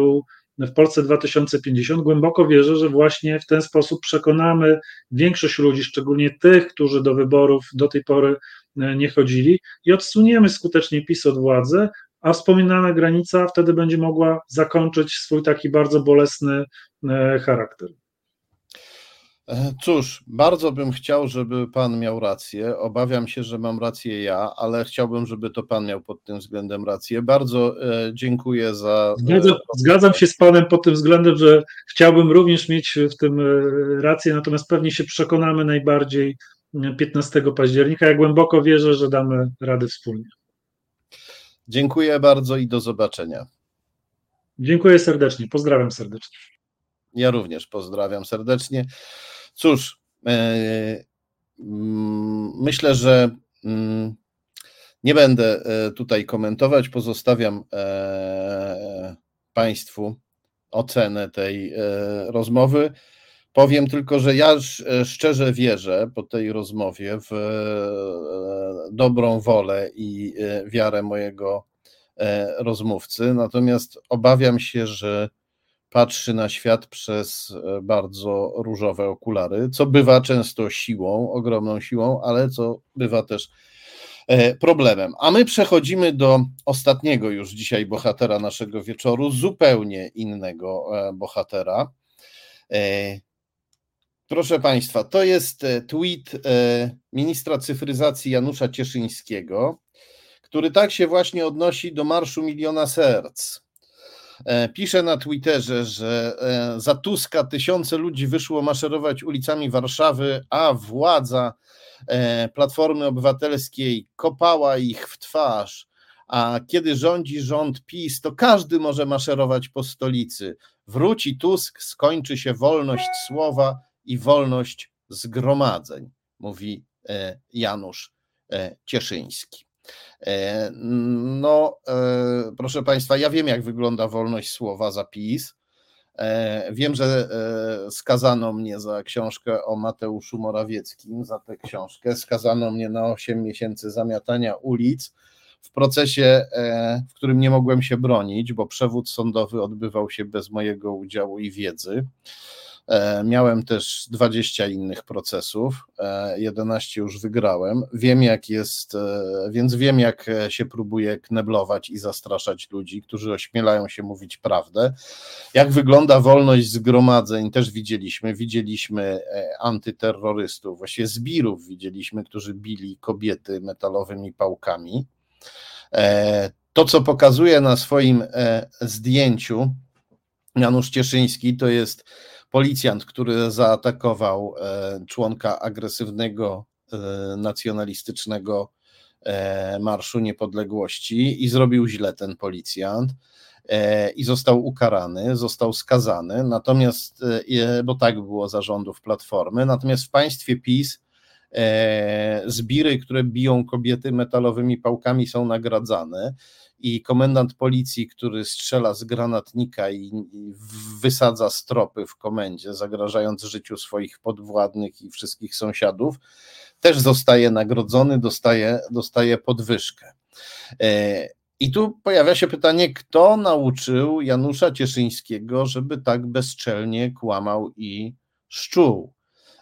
w Polsce 2050, głęboko wierzę, że właśnie w ten sposób przekonamy większość ludzi, szczególnie tych, którzy do wyborów do tej pory e, nie chodzili, i odsuniemy skutecznie PiS od władzy, a wspominana granica wtedy będzie mogła zakończyć swój taki bardzo bolesny e, charakter. E, cóż, bardzo bym chciał, żeby pan miał rację. Obawiam się, że mam rację ja, ale chciałbym, żeby to pan miał pod tym względem rację. Bardzo e, dziękuję za. E, zgadzam, zgadzam, się z panem pod tym względem, że chciałbym również mieć w tym rację, natomiast pewnie się przekonamy najbardziej 15 października. Ja głęboko wierzę, że damy radę wspólnie. Dziękuję bardzo i do zobaczenia. Dziękuję serdecznie. Pozdrawiam serdecznie. Ja również pozdrawiam serdecznie. Cóż, e, mm, myślę, że mm, nie będę e, tutaj komentować. Pozostawiam e, Państwu ocenę tej rozmowy. Powiem tylko, że ja szczerze wierzę po tej rozmowie w dobrą wolę i wiarę mojego rozmówcy, natomiast obawiam się, że patrzy na świat przez e, bardzo różowe okulary, co bywa często siłą, ogromną siłą, ale co bywa też e, problemem. A my przechodzimy do ostatniego już dzisiaj bohatera naszego wieczoru, zupełnie innego e, bohatera. Proszę Państwa, to jest tweet ministra cyfryzacji Janusza Cieszyńskiego, który tak się właśnie odnosi do Marszu Miliona Serc. E, pisze na Twitterze, że e, za Tuska tysiące ludzi wyszło maszerować ulicami Warszawy, a władza e, Platformy Obywatelskiej kopała ich w twarz. A kiedy rządzi rząd PiS, to każdy może maszerować po stolicy. Wróci Tusk, skończy się wolność słowa i wolność zgromadzeń, mówi Janusz Cieszyński. E, no, e, proszę Państwa, ja wiem, jak wygląda wolność słowa za PiS. E, wiem, że skazano mnie za książkę o Mateuszu Morawieckim, za tę książkę. Skazano mnie na 8 miesięcy zamiatania ulic w procesie, w którym nie mogłem się bronić, bo przewód sądowy odbywał się bez mojego udziału i wiedzy. E, miałem też 20 innych procesów, 11 e, już wygrałem. Wiem, jak jest, e, więc wiem, jak się próbuje kneblować i zastraszać ludzi, którzy ośmielają się mówić prawdę. Jak wygląda wolność zgromadzeń, też widzieliśmy. Widzieliśmy antyterrorystów, właściwie zbirów widzieliśmy, którzy bili kobiety metalowymi pałkami. To, co pokazuje na swoim zdjęciu Janusz Cieszyński, to jest policjant, który zaatakował e, członka agresywnego e, nacjonalistycznego e, Marszu Niepodległości i zrobił źle ten policjant i został ukarany, został skazany, natomiast, bo tak było zarządów Platformy, natomiast w państwie PiS zbiry, które biją kobiety metalowymi pałkami są nagradzane i komendant policji, który strzela z granatnika i, wysadza stropy w komendzie, zagrażając życiu swoich podwładnych i wszystkich sąsiadów, też zostaje nagrodzony, dostaje, dostaje podwyżkę. E, I tu pojawia się pytanie, kto nauczył Janusza Cieszyńskiego, żeby tak bezczelnie kłamał i szczuł.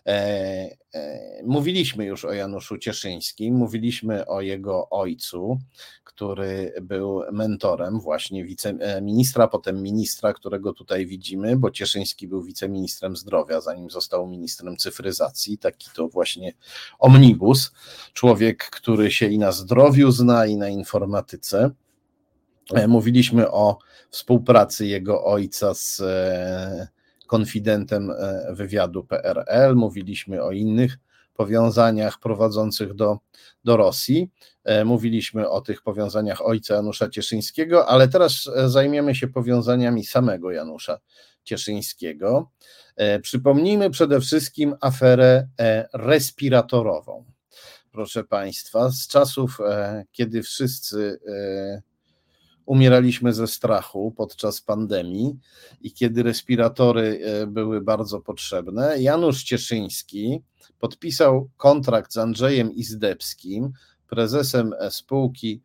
E, e, mówiliśmy już o Januszu Cieszyńskim, mówiliśmy o jego ojcu, który był mentorem właśnie wiceministra, potem ministra, którego tutaj widzimy, bo Cieszyński był wiceministrem zdrowia, zanim został ministrem cyfryzacji. Taki to właśnie omnibus, człowiek, który się i na zdrowiu zna, i na informatyce. E, mówiliśmy o współpracy jego ojca z konfidentem e, wywiadu PRL, mówiliśmy o innych powiązaniach prowadzących do, do Rosji. E, mówiliśmy o tych powiązaniach ojca Janusza Cieszyńskiego, ale teraz e, zajmiemy się powiązaniami samego Janusza Cieszyńskiego. Przypomnijmy przede wszystkim aferę respiratorową. Proszę Państwa, z czasów, kiedy wszyscy umieraliśmy ze strachu podczas pandemii i kiedy respiratory e, były bardzo potrzebne, Janusz Cieszyński podpisał kontrakt z Andrzejem Izdebskim, prezesem e, spółki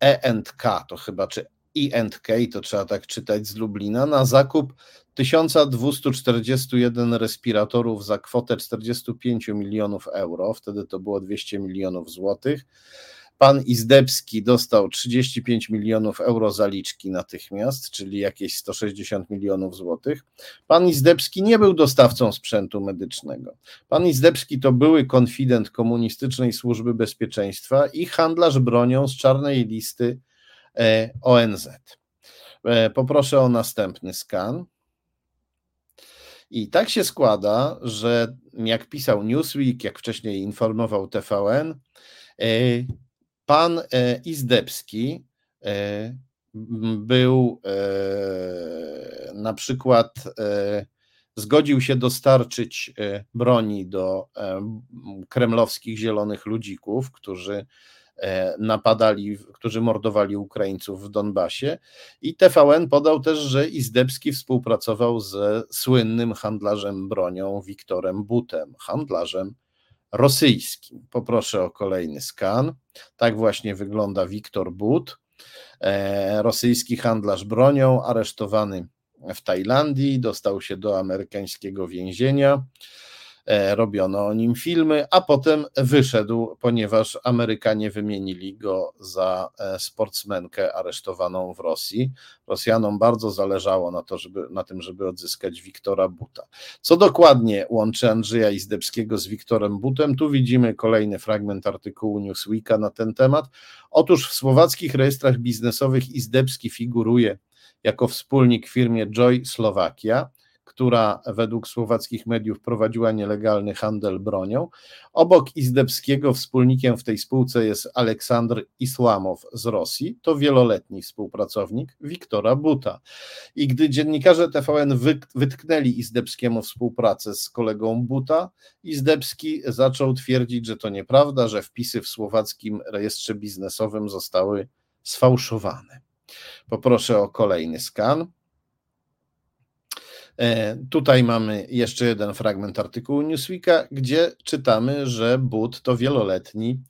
E&K, to chyba, czy E&K, to trzeba tak czytać z Lublina, na zakup 1241 respiratorów za kwotę 45 milionów euro, wtedy to było 200 milionów złotych Pan Izdebski dostał 35 milionów euro zaliczki natychmiast, czyli jakieś 160 milionów złotych. Pan Izdebski nie był dostawcą sprzętu medycznego. Pan Izdebski to były konfident komunistycznej służby bezpieczeństwa i handlarz bronią z czarnej listy e, ONZ. E, poproszę o następny skan. I tak się składa, że jak pisał Newsweek, jak wcześniej informował TVN, e, Pan e, Izdebski e, był e, na przykład zgodził się dostarczyć broni do kremlowskich zielonych ludzików, którzy napadali, którzy mordowali Ukraińców w Donbasie. I TVN podał też, że Izdebski współpracował ze słynnym handlarzem bronią Wiktorem Butem, handlarzem rosyjskim. Poproszę o kolejny skan. Tak właśnie wygląda Wiktor But, e, rosyjski handlarz bronią, aresztowany w Tajlandii, dostał się do amerykańskiego więzienia. E, robiono o nim filmy, a potem wyszedł, ponieważ Amerykanie wymienili go za e, sportsmenkę aresztowaną w Rosji. Rosjanom bardzo zależało na, to, żeby, na tym, żeby odzyskać Wiktora Buta. Co dokładnie łączy Andrzeja Izdebskiego z Wiktorem Butem? Tu widzimy kolejny fragment artykułu Newsweeka na ten temat. Otóż w słowackich rejestrach biznesowych Izdebski figuruje jako wspólnik w firmie Joy Slovakia która według słowackich mediów prowadziła nielegalny handel bronią. Obok Izdebskiego wspólnikiem w tej spółce jest Aleksandr Isłamow z Rosji, to wieloletni współpracownik Wiktora Buta. I gdy dziennikarze TVN wytknęli Izdebskiemu współpracę z kolegą Buta, Izdebski zaczął twierdzić, że to nieprawda, że wpisy w słowackim rejestrze biznesowym zostały sfałszowane. Poproszę o kolejny skan. E, tutaj mamy jeszcze jeden fragment artykułu Newsweeka, gdzie czytamy, że But to wieloletni,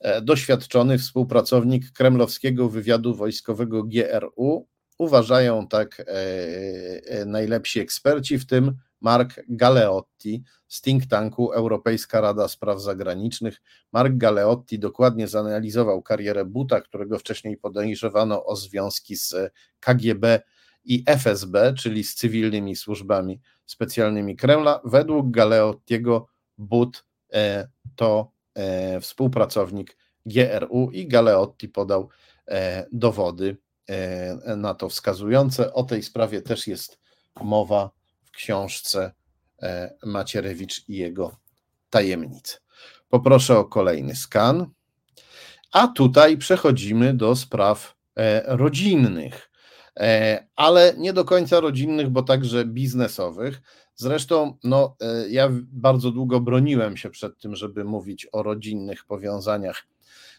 e, doświadczony współpracownik kremlowskiego wywiadu wojskowego GRU. Uważają tak e, najlepsi eksperci, w tym Mark Galeotti z think tanku Europejska Rada Spraw Zagranicznych. Mark Galeotti dokładnie zanalizował karierę Buta, którego wcześniej podejrzewano o związki z KGB i FSB, czyli z cywilnymi służbami specjalnymi Kremla. Według Galeottiego But e, to e, współpracownik GRU i Galeotti podał e, dowody na to wskazujące. O tej sprawie też jest mowa w książce Macierewicz i jego tajemnice. Poproszę o kolejny skan. A tutaj przechodzimy do spraw rodzinnych. E, ale nie do końca rodzinnych, bo także biznesowych. Zresztą, no, e, ja bardzo długo broniłem się przed tym, żeby mówić o rodzinnych powiązaniach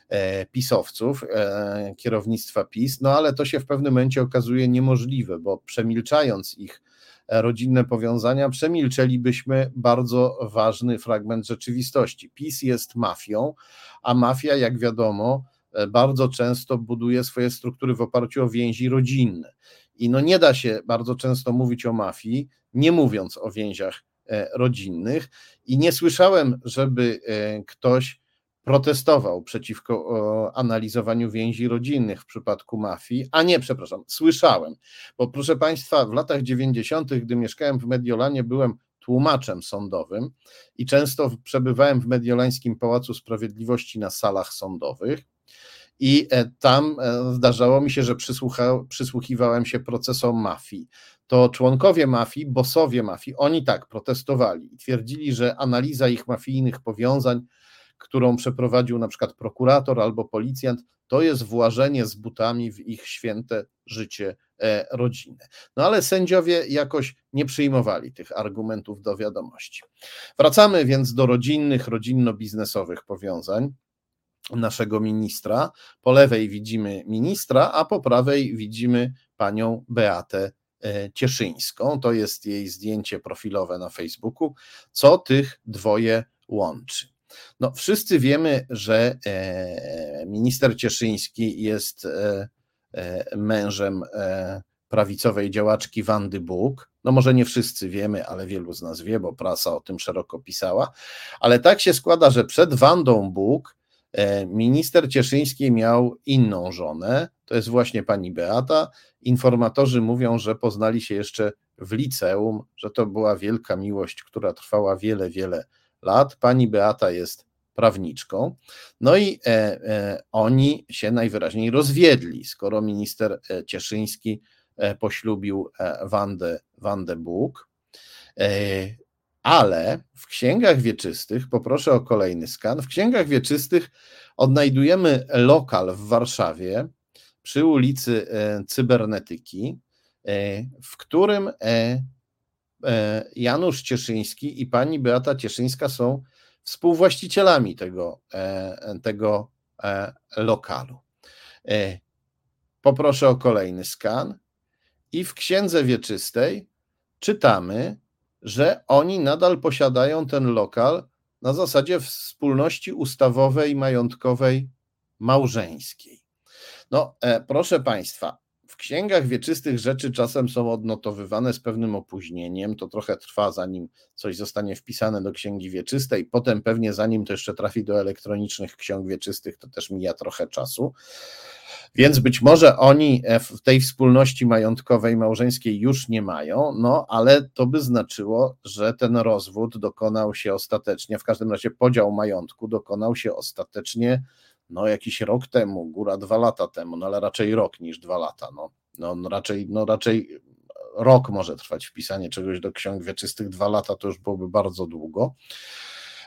e, pisowców, kierownictwa PiS, no ale to się w pewnym momencie okazuje niemożliwe, bo przemilczając ich rodzinne powiązania, przemilczelibyśmy bardzo ważny fragment rzeczywistości. PiS jest mafią, a mafia, jak wiadomo, bardzo często buduje swoje struktury w oparciu o więzi rodzinne. I no nie da się bardzo często mówić o mafii, nie mówiąc o więziach e, rodzinnych. I nie słyszałem, żeby e, ktoś protestował przeciwko analizowaniu więzi rodzinnych w przypadku mafii, a nie, przepraszam, słyszałem, bo proszę Państwa, w latach 90., gdy mieszkałem w Mediolanie, byłem tłumaczem sądowym i często przebywałem w Mediolańskim Pałacu Sprawiedliwości na salach sądowych i e, tam e, zdarzało mi się, że przysłuchiwałem się procesom mafii. To członkowie mafii, bosowie mafii, oni tak protestowali i twierdzili, że analiza ich mafijnych powiązań, którą przeprowadził na przykład prokurator albo policjant, to jest włażenie z butami w ich święte życie e, rodzinne. No ale sędziowie jakoś nie przyjmowali tych argumentów do wiadomości. Wracamy więc do rodzinnych, rodzinno-biznesowych powiązań naszego ministra. Po lewej widzimy ministra, a po prawej widzimy panią Beatę e, Cieszyńską. To jest jej zdjęcie profilowe na Facebooku. Co tych dwoje łączy? No, wszyscy wiemy, że e, minister Cieszyński jest e, mężem prawicowej działaczki Wandy Bóg. No może nie wszyscy wiemy, ale wielu z nas wie, bo prasa o tym szeroko pisała. Ale tak się składa, że przed Wandą Bóg minister Cieszyński miał inną żonę, to jest właśnie pani Beata. Informatorzy mówią, że poznali się jeszcze w liceum, że to była wielka miłość, która trwała wiele, wiele lat. Pani Beata jest prawniczką. No i e, e, oni się najwyraźniej rozwiedli, skoro minister e, Cieszyński poślubił Wandę, Wandę Bóg. Ale w księgach wieczystych, poproszę o kolejny skan, w księgach wieczystych odnajdujemy lokal w Warszawie przy ulicy e, Cybernetyki, e, w którym e, Janusz Cieszyński i pani Beata Cieszyńska są współwłaścicielami tego, tego lokalu. Poproszę o kolejny skan. I w księdze wieczystej czytamy, że oni nadal posiadają ten lokal na zasadzie wspólności ustawowej, majątkowej, małżeńskiej. No, e, proszę Państwa, w księgach wieczystych rzeczy czasem są odnotowywane z pewnym opóźnieniem. To trochę trwa, zanim coś zostanie wpisane do księgi wieczystej. Potem, pewnie, zanim to jeszcze trafi do elektronicznych ksiąg wieczystych, to też mija trochę czasu. Więc być może oni e, w tej wspólności majątkowej, małżeńskiej już nie mają, no ale to by znaczyło, że ten rozwód dokonał się ostatecznie, w każdym razie podział majątku dokonał się ostatecznie no jakiś rok temu, góra dwa lata temu, no ale raczej rok niż dwa lata, no No, raczej, no raczej rok może trwać wpisanie czegoś do ksiąg wieczystych, dwa lata to już byłoby bardzo długo.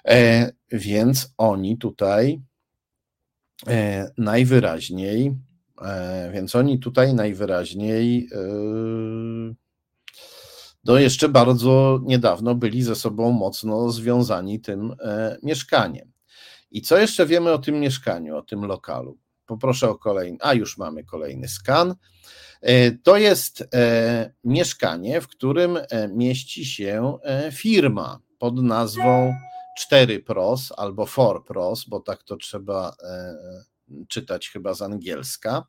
E, więc oni tutaj e, najwyraźniej, więc oni tutaj najwyraźniej do jeszcze bardzo niedawno byli ze sobą mocno związani tym mieszkaniem. I co jeszcze wiemy o tym mieszkaniu, o tym lokalu? Poproszę o kolejny. A już mamy kolejny skan. To jest mieszkanie, w którym mieści się firma pod nazwą 4 pros albo 4 pros, bo tak to trzeba e, czytać chyba z angielska.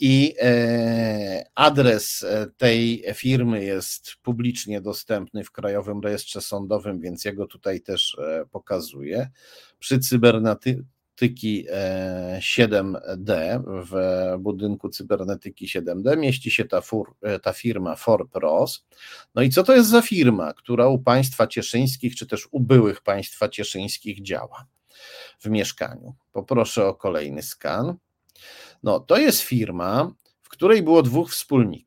I e, adres e, tej firmy jest publicznie dostępny w Krajowym Rejestrze Sądowym, więc ja go tutaj też pokazuję. Przy cybernety, cybernetyki 7D, e, w budynku cybernetyki 7D mieści się ta, fur, e, ta firma ForPros. No i co to jest za firma, która u państwa cieszyńskich, czy też u byłych państwa cieszyńskich działa w mieszkaniu? Poproszę o kolejny skan. No, to jest firma, w której było dwóch wspólników.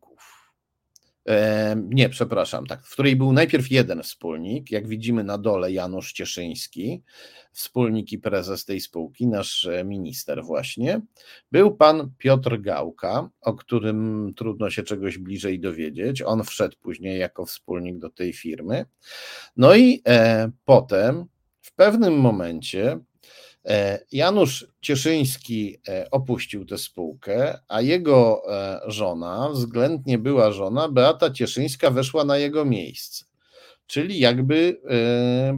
E, nie, przepraszam, tak, w której był najpierw jeden wspólnik, jak widzimy na dole Janusz Cieszyński, wspólnik i prezes tej spółki, nasz e, minister właśnie. Był pan Piotr Gałka, o którym trudno się czegoś bliżej dowiedzieć. On wszedł później jako wspólnik do tej firmy. No i e, potem w pewnym momencie Janusz Cieszyński e, opuścił tę spółkę, a jego e, żona, względnie była żona, Beata Cieszyńska, weszła na jego miejsce. Czyli jakby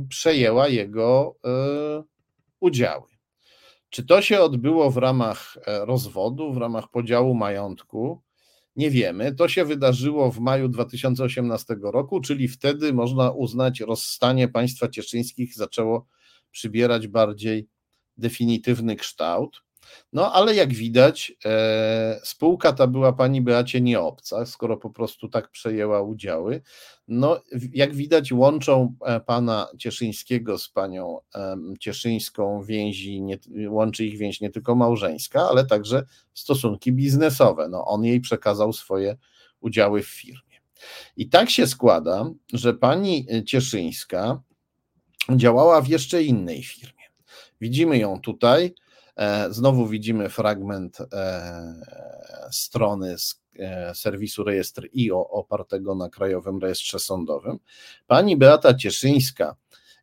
przejęła jego udziały. Czy to się odbyło w ramach rozwodu, w ramach podziału majątku? Nie wiemy. To się wydarzyło w maju 2018 roku, czyli wtedy można uznać, rozstanie państwa cieszyńskich zaczęło przybierać bardziej definitywny kształt. No ale jak widać, e, spółka ta była pani Beacie nieobca, skoro po prostu tak przejęła udziały. No, jak widać, łączą e, pana Cieszyńskiego z panią e, Cieszyńską więzi, nie, łączy ich więź nie tylko małżeńska, ale także stosunki biznesowe. No, on jej przekazał swoje udziały w firmie. I tak się składa, że pani Cieszyńska działała w jeszcze innej firmie. Widzimy ją tutaj. E, znowu widzimy fragment e, strony z e, serwisu rejestr IO opartego na Krajowym Rejestrze Sądowym. Pani Beata Cieszyńska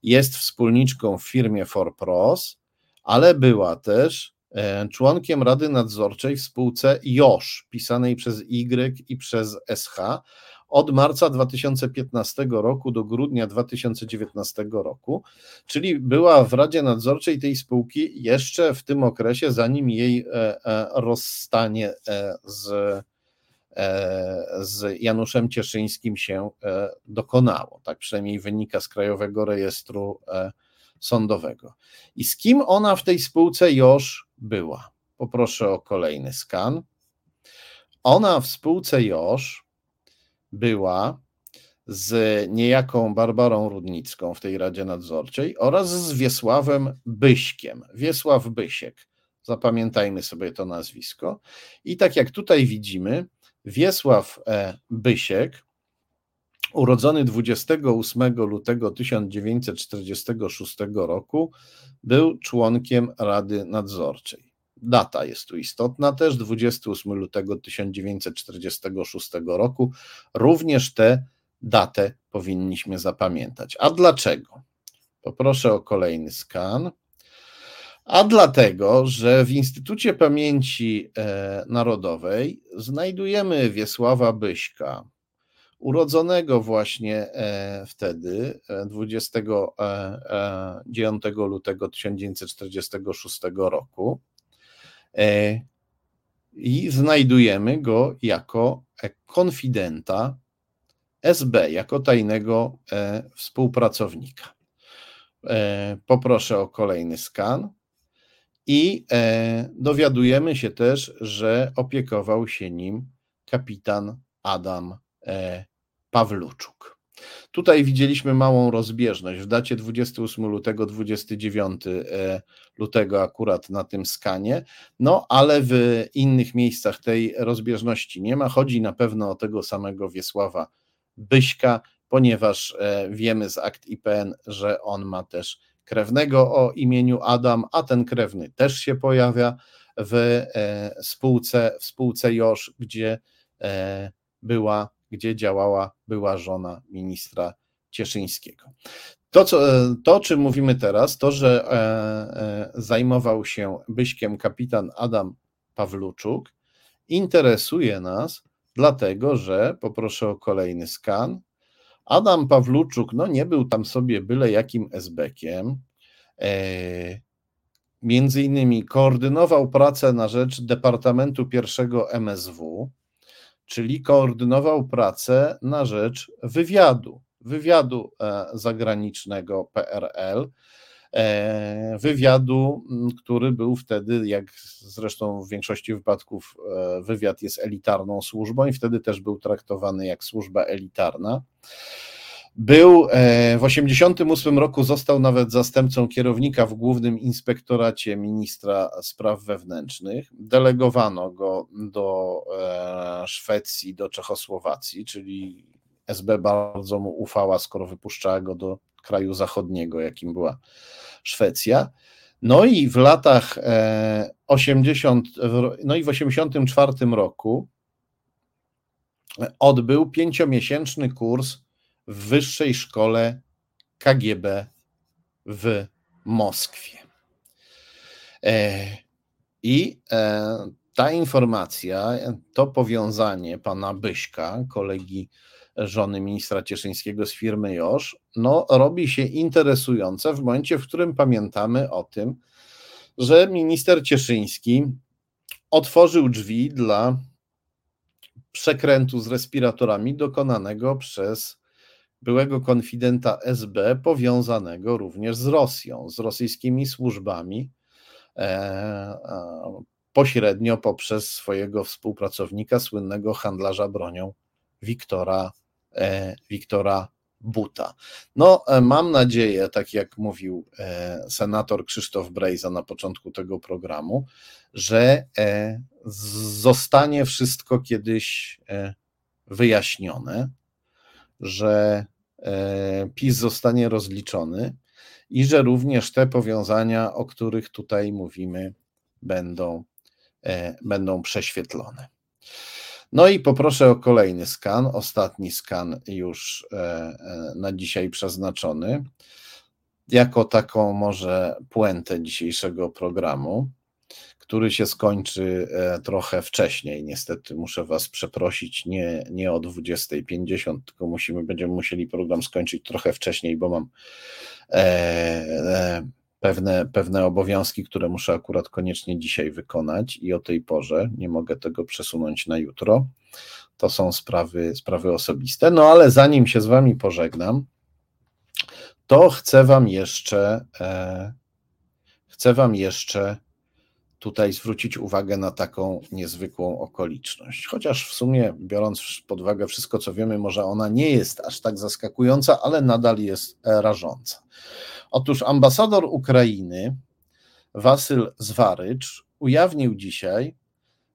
jest wspólniczką w firmie ForPros, ale była też członkiem Rady Nadzorczej w spółce JOSZ, pisanej przez Y i przez SH, od marca 2015 roku do grudnia 2019 roku, czyli była w Radzie Nadzorczej tej spółki jeszcze w tym okresie, zanim jej e, e, rozstanie e, z, z Januszem Cieszyńskim się dokonało. Tak przynajmniej wynika z Krajowego Rejestru Sądowego. I z kim ona w tej spółce już była? Poproszę o kolejny skan. Ona w spółce Josz była z niejaką Barbarą Rudnicką w tej Radzie Nadzorczej oraz z Wiesławem Byśkiem. Wiesław Bysiek. Zapamiętajmy sobie to nazwisko. I tak jak tutaj widzimy, Wiesław e, Bysiek, urodzony 28 lutego 1946 roku, był członkiem Rady Nadzorczej. Data jest tu istotna też, 28 lutego 1946 roku. Również tę datę powinniśmy zapamiętać. A dlaczego? Poproszę o kolejny skan. A dlatego, że w Instytucie Pamięci e, Narodowej znajdujemy Wiesława Byśka, urodzonego właśnie e, wtedy, 29 e, lutego 1946 roku. E, i znajdujemy go jako konfidenta SB, jako tajnego e, współpracownika. E, poproszę o kolejny skan. I dowiadujemy się też, że opiekował się nim kapitan Adam Pawluczuk. Tutaj widzieliśmy małą rozbieżność. W dacie 28 lutego, 29 e, lutego akurat na tym skanie, no ale w innych miejscach tej rozbieżności nie ma. Chodzi na pewno o tego samego Wiesława Byśka, ponieważ e, wiemy z akt IPN, że on ma też krewnego o imieniu Adam, a ten krewny też się pojawia w e, spółce, w spółce Josz, gdzie była gdzie działała była żona ministra Cieszyńskiego. To, co, to, o czym mówimy teraz, to, że e, e, zajmował się Byśkiem kapitan Adam Pawluczuk, interesuje nas, dlatego że, poproszę o kolejny skan, Adam Pawluczuk, no nie był tam sobie byle jakim esbekiem, e, między innymi koordynował pracę na rzecz Departamentu I MSW, czyli koordynował pracę na rzecz wywiadu, wywiadu e, zagranicznego PRL, e, wywiadu, który był wtedy, jak zresztą w większości wypadków, e, wywiad jest elitarną służbą i wtedy też był traktowany jak służba elitarna. Był w 1988 roku został nawet zastępcą kierownika w Głównym Inspektoracie Ministra Spraw Wewnętrznych. Delegowano go do e, Szwecji, do Czechosłowacji, czyli SB bardzo mu ufała, skoro wypuszczała go do kraju zachodniego, jakim była Szwecja. No i w latach 80, e, no i w 84 roku odbył pięciomiesięczny kurs w Wyższej Szkole KGB w Moskwie. E, I e, ta informacja, to powiązanie pana Byśka, kolegi żony ministra Cieszyńskiego z firmy Josz, no, robi się interesujące w momencie, w którym pamiętamy o tym, że minister Cieszyński otworzył drzwi dla przekrętu z respiratorami dokonanego przez byłego konfidenta SB, powiązanego również z Rosją, z rosyjskimi służbami, e, e, pośrednio poprzez swojego współpracownika, słynnego handlarza bronią Wiktora, e, Wiktora Buta. No, mam nadzieję, tak jak mówił senator Krzysztof Brejza na początku tego programu, że zostanie wszystko kiedyś wyjaśnione, że e, PiS zostanie rozliczony i że również te powiązania, o których tutaj mówimy, będą, e, będą prześwietlone. No i poproszę o kolejny skan, ostatni skan już e, na dzisiaj przeznaczony, jako taką może puentę dzisiejszego programu który się skończy e, trochę wcześniej. Niestety muszę Was przeprosić, nie, nie o 20.50, tylko musimy, będziemy musieli program skończyć trochę wcześniej, bo mam e, e, pewne, pewne obowiązki, które muszę akurat koniecznie dzisiaj wykonać i o tej porze nie mogę tego przesunąć na jutro. To są sprawy, sprawy osobiste. No ale zanim się z Wami pożegnam, to chcę Wam jeszcze, e, chcę Wam jeszcze tutaj zwrócić uwagę na taką niezwykłą okoliczność. Chociaż w sumie, biorąc pod uwagę wszystko, co wiemy, może ona nie jest aż tak zaskakująca, ale nadal jest rażąca. Otóż ambasador Ukrainy, Wasyl Zwarycz, ujawnił dzisiaj,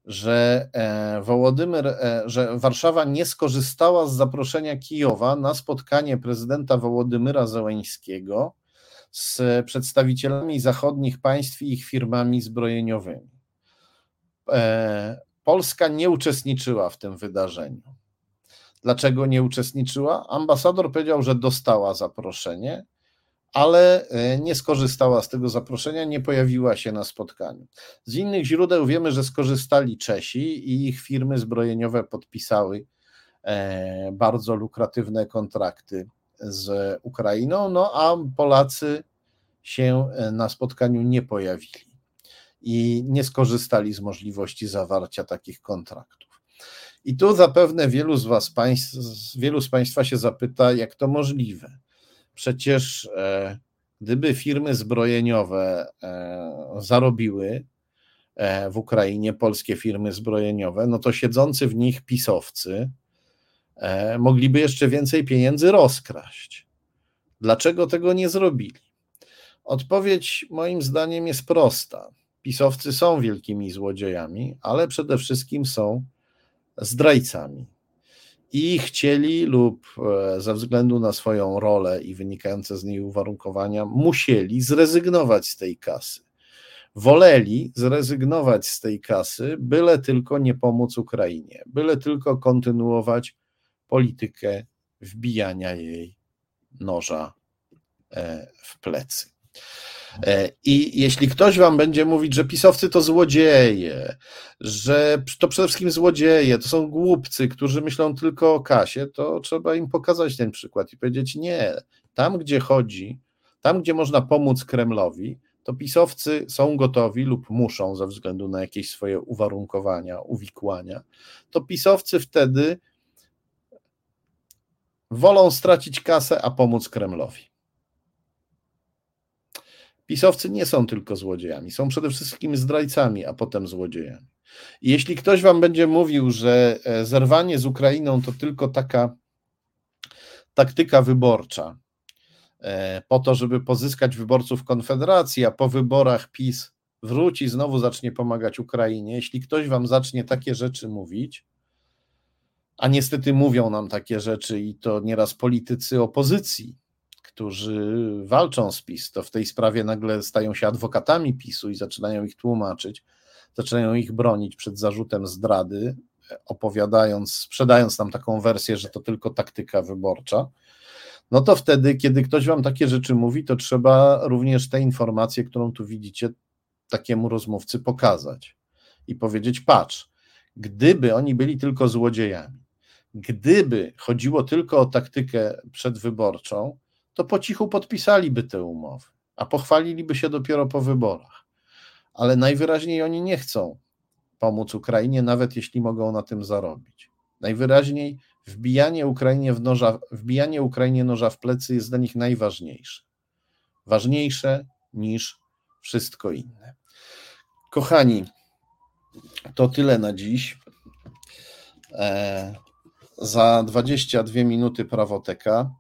że e, Wołodymyr, e, że Warszawa nie skorzystała z zaproszenia Kijowa na spotkanie prezydenta Wołodymyra Zełeńskiego z przedstawicielami zachodnich państw i ich firmami zbrojeniowymi. E, Polska nie uczestniczyła w tym wydarzeniu. Dlaczego nie uczestniczyła? Ambasador powiedział, że dostała zaproszenie, ale e, nie skorzystała z tego zaproszenia, nie pojawiła się na spotkaniu. Z innych źródeł wiemy, że skorzystali Czesi i ich firmy zbrojeniowe podpisały e, bardzo lukratywne kontrakty z Ukrainą, no a Polacy się e, na spotkaniu nie pojawili i nie skorzystali z możliwości zawarcia takich kontraktów. I tu zapewne wielu z Was, państw, wielu z Państwa się zapyta, jak to możliwe. Przecież e, gdyby firmy zbrojeniowe e, zarobiły e, w Ukrainie, polskie firmy zbrojeniowe, no to siedzący w nich pisowcy mogliby jeszcze więcej pieniędzy rozkraść. Dlaczego tego nie zrobili? Odpowiedź moim zdaniem jest prosta. Pisowcy są wielkimi złodziejami, ale przede wszystkim są zdrajcami. I chcieli lub e, ze względu na swoją rolę i wynikające z niej uwarunkowania, musieli zrezygnować z tej kasy. Woleli zrezygnować z tej kasy, byle tylko nie pomóc Ukrainie, byle tylko kontynuować politykę wbijania jej noża e, w plecy. E, I jeśli ktoś wam będzie mówić, że pisowcy to złodzieje, że to przede wszystkim złodzieje, to są głupcy, którzy myślą tylko o kasie, to trzeba im pokazać ten przykład i powiedzieć: Nie, tam gdzie chodzi, tam gdzie można pomóc Kremlowi, to pisowcy są gotowi lub muszą ze względu na jakieś swoje uwarunkowania, uwikłania, to pisowcy wtedy wolą stracić kasę, a pomóc Kremlowi. Pisowcy nie są tylko złodziejami, są przede wszystkim zdrajcami, a potem złodziejami. Jeśli ktoś wam będzie mówił, że e, zerwanie z Ukrainą to tylko taka taktyka wyborcza, e, po to, żeby pozyskać wyborców Konfederacji, a po wyborach PiS wróci, znowu zacznie pomagać Ukrainie. Jeśli ktoś wam zacznie takie rzeczy mówić, a niestety mówią nam takie rzeczy i to nieraz politycy opozycji, którzy walczą z PiS, to w tej sprawie nagle stają się adwokatami PiSu i zaczynają ich tłumaczyć, zaczynają ich bronić przed zarzutem zdrady, opowiadając, sprzedając nam taką wersję, że to tylko taktyka wyborcza. No to wtedy, kiedy ktoś wam takie rzeczy mówi, to trzeba również tę informację, którą tu widzicie, takiemu rozmówcy pokazać i powiedzieć: patrz, gdyby oni byli tylko złodziejami, gdyby chodziło tylko o taktykę przedwyborczą, to po cichu podpisaliby te umowy, a pochwaliliby się dopiero po wyborach. Ale najwyraźniej oni nie chcą pomóc Ukrainie, nawet jeśli mogą na tym zarobić. Najwyraźniej wbijanie Ukrainie, w noża, wbijanie Ukrainie noża w plecy jest dla nich najważniejsze. Ważniejsze niż wszystko inne. Kochani, to tyle na dziś. E, za 22 minuty prawoteka.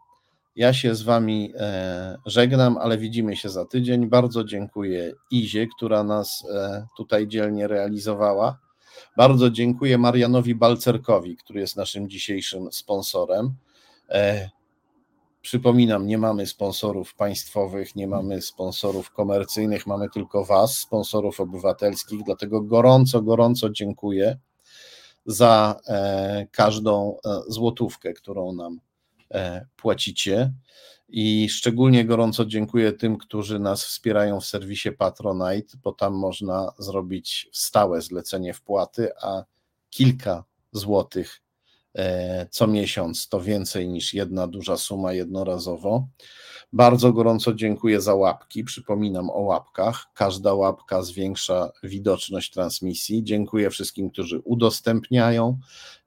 Ja się z Wami e, żegnam, ale widzimy się za tydzień. Bardzo dziękuję Izie, która nas e, tutaj dzielnie realizowała. Bardzo dziękuję Marianowi Balcerkowi, który jest naszym dzisiejszym sponsorem. E, przypominam, nie mamy sponsorów państwowych, nie mamy sponsorów komercyjnych, mamy tylko Was, sponsorów obywatelskich, dlatego gorąco, gorąco dziękuję za każdą złotówkę, którą nam E, płacicie. I szczególnie gorąco dziękuję tym, którzy nas wspierają w serwisie Patronite, bo tam można zrobić stałe zlecenie wpłaty, a kilka złotych e, co miesiąc to więcej niż jedna duża suma jednorazowo. Bardzo gorąco dziękuję za łapki. Przypominam o łapkach. Każda łapka zwiększa widoczność transmisji. Dziękuję wszystkim, którzy udostępniają.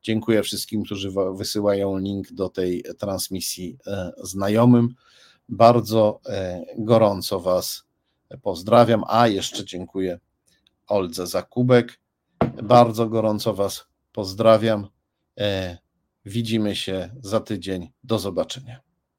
Dziękuję wszystkim, którzy wysyłają link do tej transmisji e, znajomym. Bardzo e, gorąco Was pozdrawiam. A jeszcze dziękuję Oldze za kubek. Bardzo gorąco Was pozdrawiam. E, widzimy się za tydzień. Do zobaczenia.